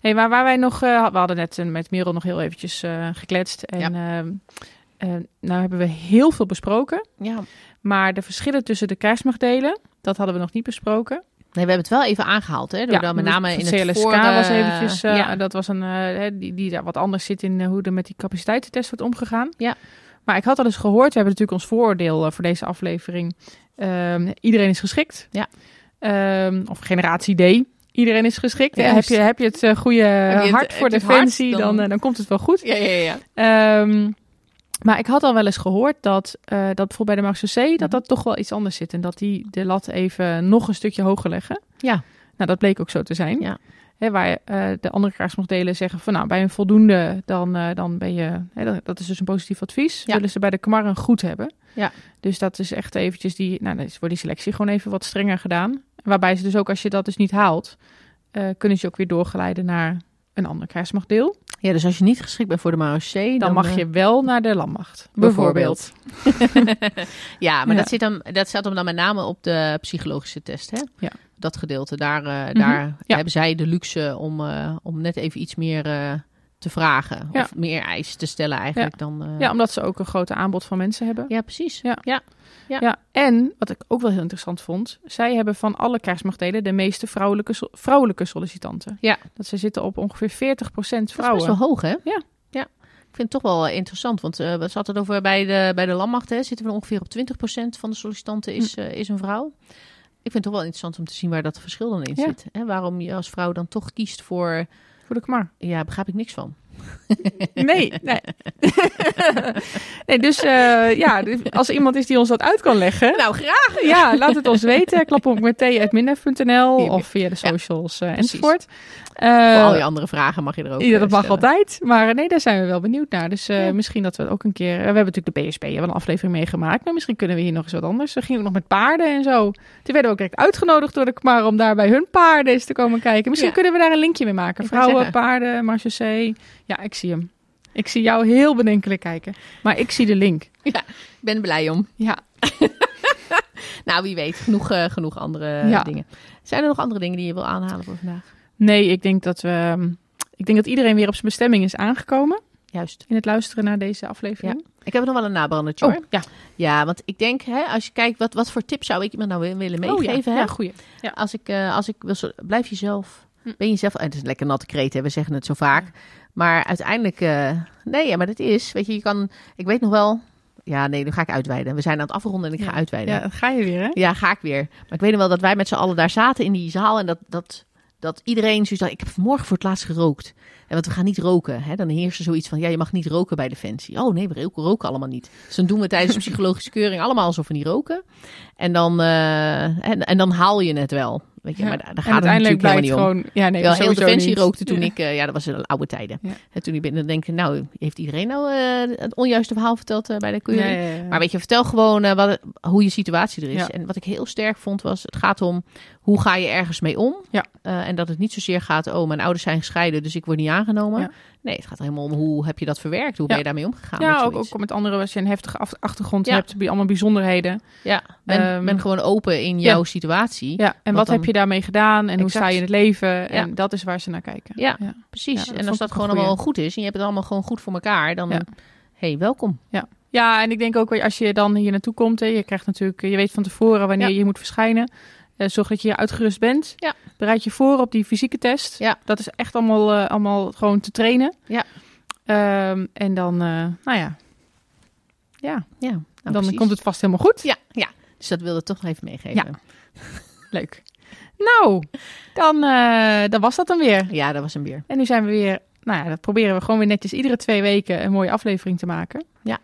Hey, maar waar wij nog, eh, we hadden net eh, met Merel nog heel eventjes eh, gekletst. En eh, nou hebben we heel veel besproken. Ja. Maar de verschillen tussen de krijgsmachtdelen, dat hadden we nog niet besproken. Nee, we hebben het wel even aangehaald. Hè? Door dan met name in het CLSK vorige... was eventjes, ja. dat was een, die, die daar wat anders zit in hoe er met die capaciteitstest wordt omgegaan. Ja. Maar ik had al eens gehoord, we hebben natuurlijk ons vooroordeel eh, voor deze aflevering. Ehm, iedereen is geschikt. Ja. Ehm, of generatie D. Iedereen is geschikt. Ja, heb, je, heb je het eh, goede het- hart heb voor hart, defensie, dan, dan- eh, dan komt het wel goed. Ja, ja, ja. Ehm, maar ik had al wel eens gehoord dat, eh, dat bijvoorbeeld bij de Marseillais Mhm. dat dat toch wel iets anders zit. En dat die de lat even nog een stukje hoger leggen. Ja. Nou, dat bleek ook zo te zijn. Ja. Hè, waar eh, de andere krijgsmachtdelen zeggen van nou, bij een voldoende, dan, eh, dan ben je, hè, dat, dat is dus een positief advies. Ja. Willen ze bij de Kamar een goed hebben. Ja. Dus dat is echt eventjes die, nou, dan is- wordt die selectie gewoon even wat strenger gedaan. Waarbij ze dus ook, als je dat dus niet haalt, eh, kunnen ze je ook weer doorgeleiden naar een ander krijgsmachtdeel. ja, dus als je niet geschikt bent voor de Marochet... Dan, Dan, mag je wel naar de landmacht. Bijvoorbeeld. ja, maar Ja. Dat, zit dan, dat staat hem dan met name op de psychologische test. Hè? Ja. Dat gedeelte. Daar, eh, daar Mhm. Ja. hebben zij de luxe om, eh, om net even iets meer eh, te vragen. Ja. Of meer eisen te stellen eigenlijk dan... Ja, omdat ze ook een groot aanbod van mensen hebben. ja, precies. Ja. Ja. Ja. en wat ik ook wel heel interessant vond, zij hebben van alle krijgsmachtdelen de meeste vrouwelijke, so- vrouwelijke sollicitanten. Ja. Dat ze zitten op ongeveer 40% Dat is vrouwen. best wel hoog, hè? Ja. ja. Ik vind het toch wel interessant, want we zaten het over bij de, bij de landmacht, hè, zitten we ongeveer op 20% van de sollicitanten is, Hm. eh, is een vrouw. Ik vind het toch wel interessant om te zien waar dat verschil dan in Ja. zit. Hè? Waarom je als vrouw dan toch kiest voor, Voor de Kamar. ja, begrijp ik niks van. Nee, nee. nee dus eh, ja, dus als er iemand is die ons dat uit kan leggen. Nou, graag! Ja, laat het ons weten. Klap op met thee.minf.nl Hier, of via de socials eh, enzovoort. Voor Eh, al je andere vragen mag je er ook Ja, dat eh, mag stellen. altijd. Maar eh, nee, daar zijn we wel benieuwd naar. Dus eh, Ja. misschien dat we het ook een keer... We hebben natuurlijk de hebben we een aflevering meegemaakt. Maar misschien kunnen we hier nog eens wat anders. We gingen ook nog met paarden en zo. Toen werden we ook direct uitgenodigd door de KMAR om daar bij hun paarden eens te komen kijken. Misschien Ja. kunnen we daar een linkje mee maken. Vrouwen, paarden, marchaussee. Ja, ik zie hem. Ik zie jou heel bedenkelijk kijken. Maar ik zie de link. Ik ben blij om. Ja, Nou, wie weet. Genoeg, eh, genoeg andere Ja. dingen. Zijn er nog andere dingen die je wil aanhalen voor vandaag? nee, ik denk dat we... Ik denk dat iedereen weer op zijn bestemming is aangekomen Juist. in het luisteren naar deze aflevering. Ik heb nog wel een nabrandertje Oh, hoor. ja. Ja, want ik denk, hè, als je kijkt, wat, wat voor tips zou ik iemand nou wi- willen Oh, meegeven? ja. hè? ja, goeie. Ja. Als ik, eh, als ik wil, blijf jezelf. Hm. Ben jezelf. En het is een lekker natte kreet, hè? we zeggen het zo vaak. Maar uiteindelijk, eh, nee, ja, maar dat is, weet je, je kan, ik weet nog wel, ja, nee, nu ga ik uitweiden. We zijn aan het afronden en ik ga Ja. uitweiden. Ja, Ja. dat ga je weer, hè? ga ik weer. Maar ik weet nog wel dat wij met z'n allen daar zaten in die zaal en dat, dat, dat iedereen zoiets dacht, ik heb vanmorgen voor het laatst gerookt. En want we gaan niet roken. Hè? Dan heerst er zoiets van, ja, je mag niet roken bij Defensie. Oh nee, we roken, roken allemaal niet. Dus dan doen we tijdens de psychologische keuring allemaal alsof we niet roken. En dan, eh, en, en dan haal je het wel. Weet je, Ja. maar daar, gaat het uiteindelijk blijkt helemaal niet om. gewoon... Ja, nee, Wel heel defensie rookte toen Ja. ik, eh, ja, dat was in oude tijden. Ja. En toen ik binnen denk ik, nou, heeft iedereen nou eh, het onjuiste verhaal verteld eh, bij de ja, ja. Maar weet je, vertel gewoon wat, hoe je situatie er is. En wat ik heel sterk vond was, het gaat om hoe ga je ergens mee om? Ja. En dat het niet zozeer gaat, oh, mijn ouders zijn gescheiden, dus ik word niet aangenomen. Nee, het gaat helemaal om hoe heb je dat verwerkt? Hoe ben je daarmee omgegaan? Ja, ook, ook met anderen als je een heftige achtergrond hebt, bij allemaal bijzonderheden. Ja, ben, Ehm, ben gewoon open in jouw situatie. Ja, en wat dan- heb je daarmee gedaan en hoe sta je in het leven? En dat is waar ze naar kijken. Ja. ja. Precies. Ja, en als dat gewoon allemaal goed is en je hebt het allemaal gewoon goed voor elkaar, dan Ja. hey, welkom. Ja, en ik denk ook als je dan hier naartoe komt, hè, je krijgt natuurlijk, je weet van tevoren wanneer Ja. je moet verschijnen. Eh, zorg dat je uitgerust bent. Ja. Bereid je voor op die fysieke test. Ja. Dat is echt allemaal, eh, allemaal gewoon te trainen. Ja. Ehm, en dan, eh, nou ja, ja Ja, nou, dan precies. komt het vast helemaal goed. Ja, ja. Dus dat wilde ik toch nog even meegeven. Ja. Leuk. Nou, dan, eh, dan was dat dan weer. Ja, dat was een bier. En nu zijn we weer, nou ja, dat proberen we gewoon weer netjes iedere twee weken een mooie aflevering te maken. Ja.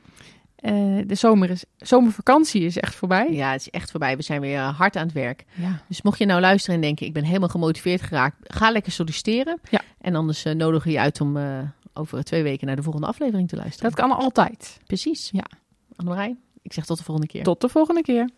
Eh, de zomer is, zomervakantie is echt voorbij. Ja, het is echt voorbij. We zijn weer eh, hard aan het werk. Ja. Dus mocht je nou luisteren en denken, ik ben helemaal gemotiveerd geraakt, ga lekker solliciteren. Ja. En anders eh, nodigen we je uit om over twee weken naar de volgende aflevering te luisteren. Dat kan altijd. Precies. Ja. Annemarij, ik zeg tot de volgende keer. Tot de volgende keer.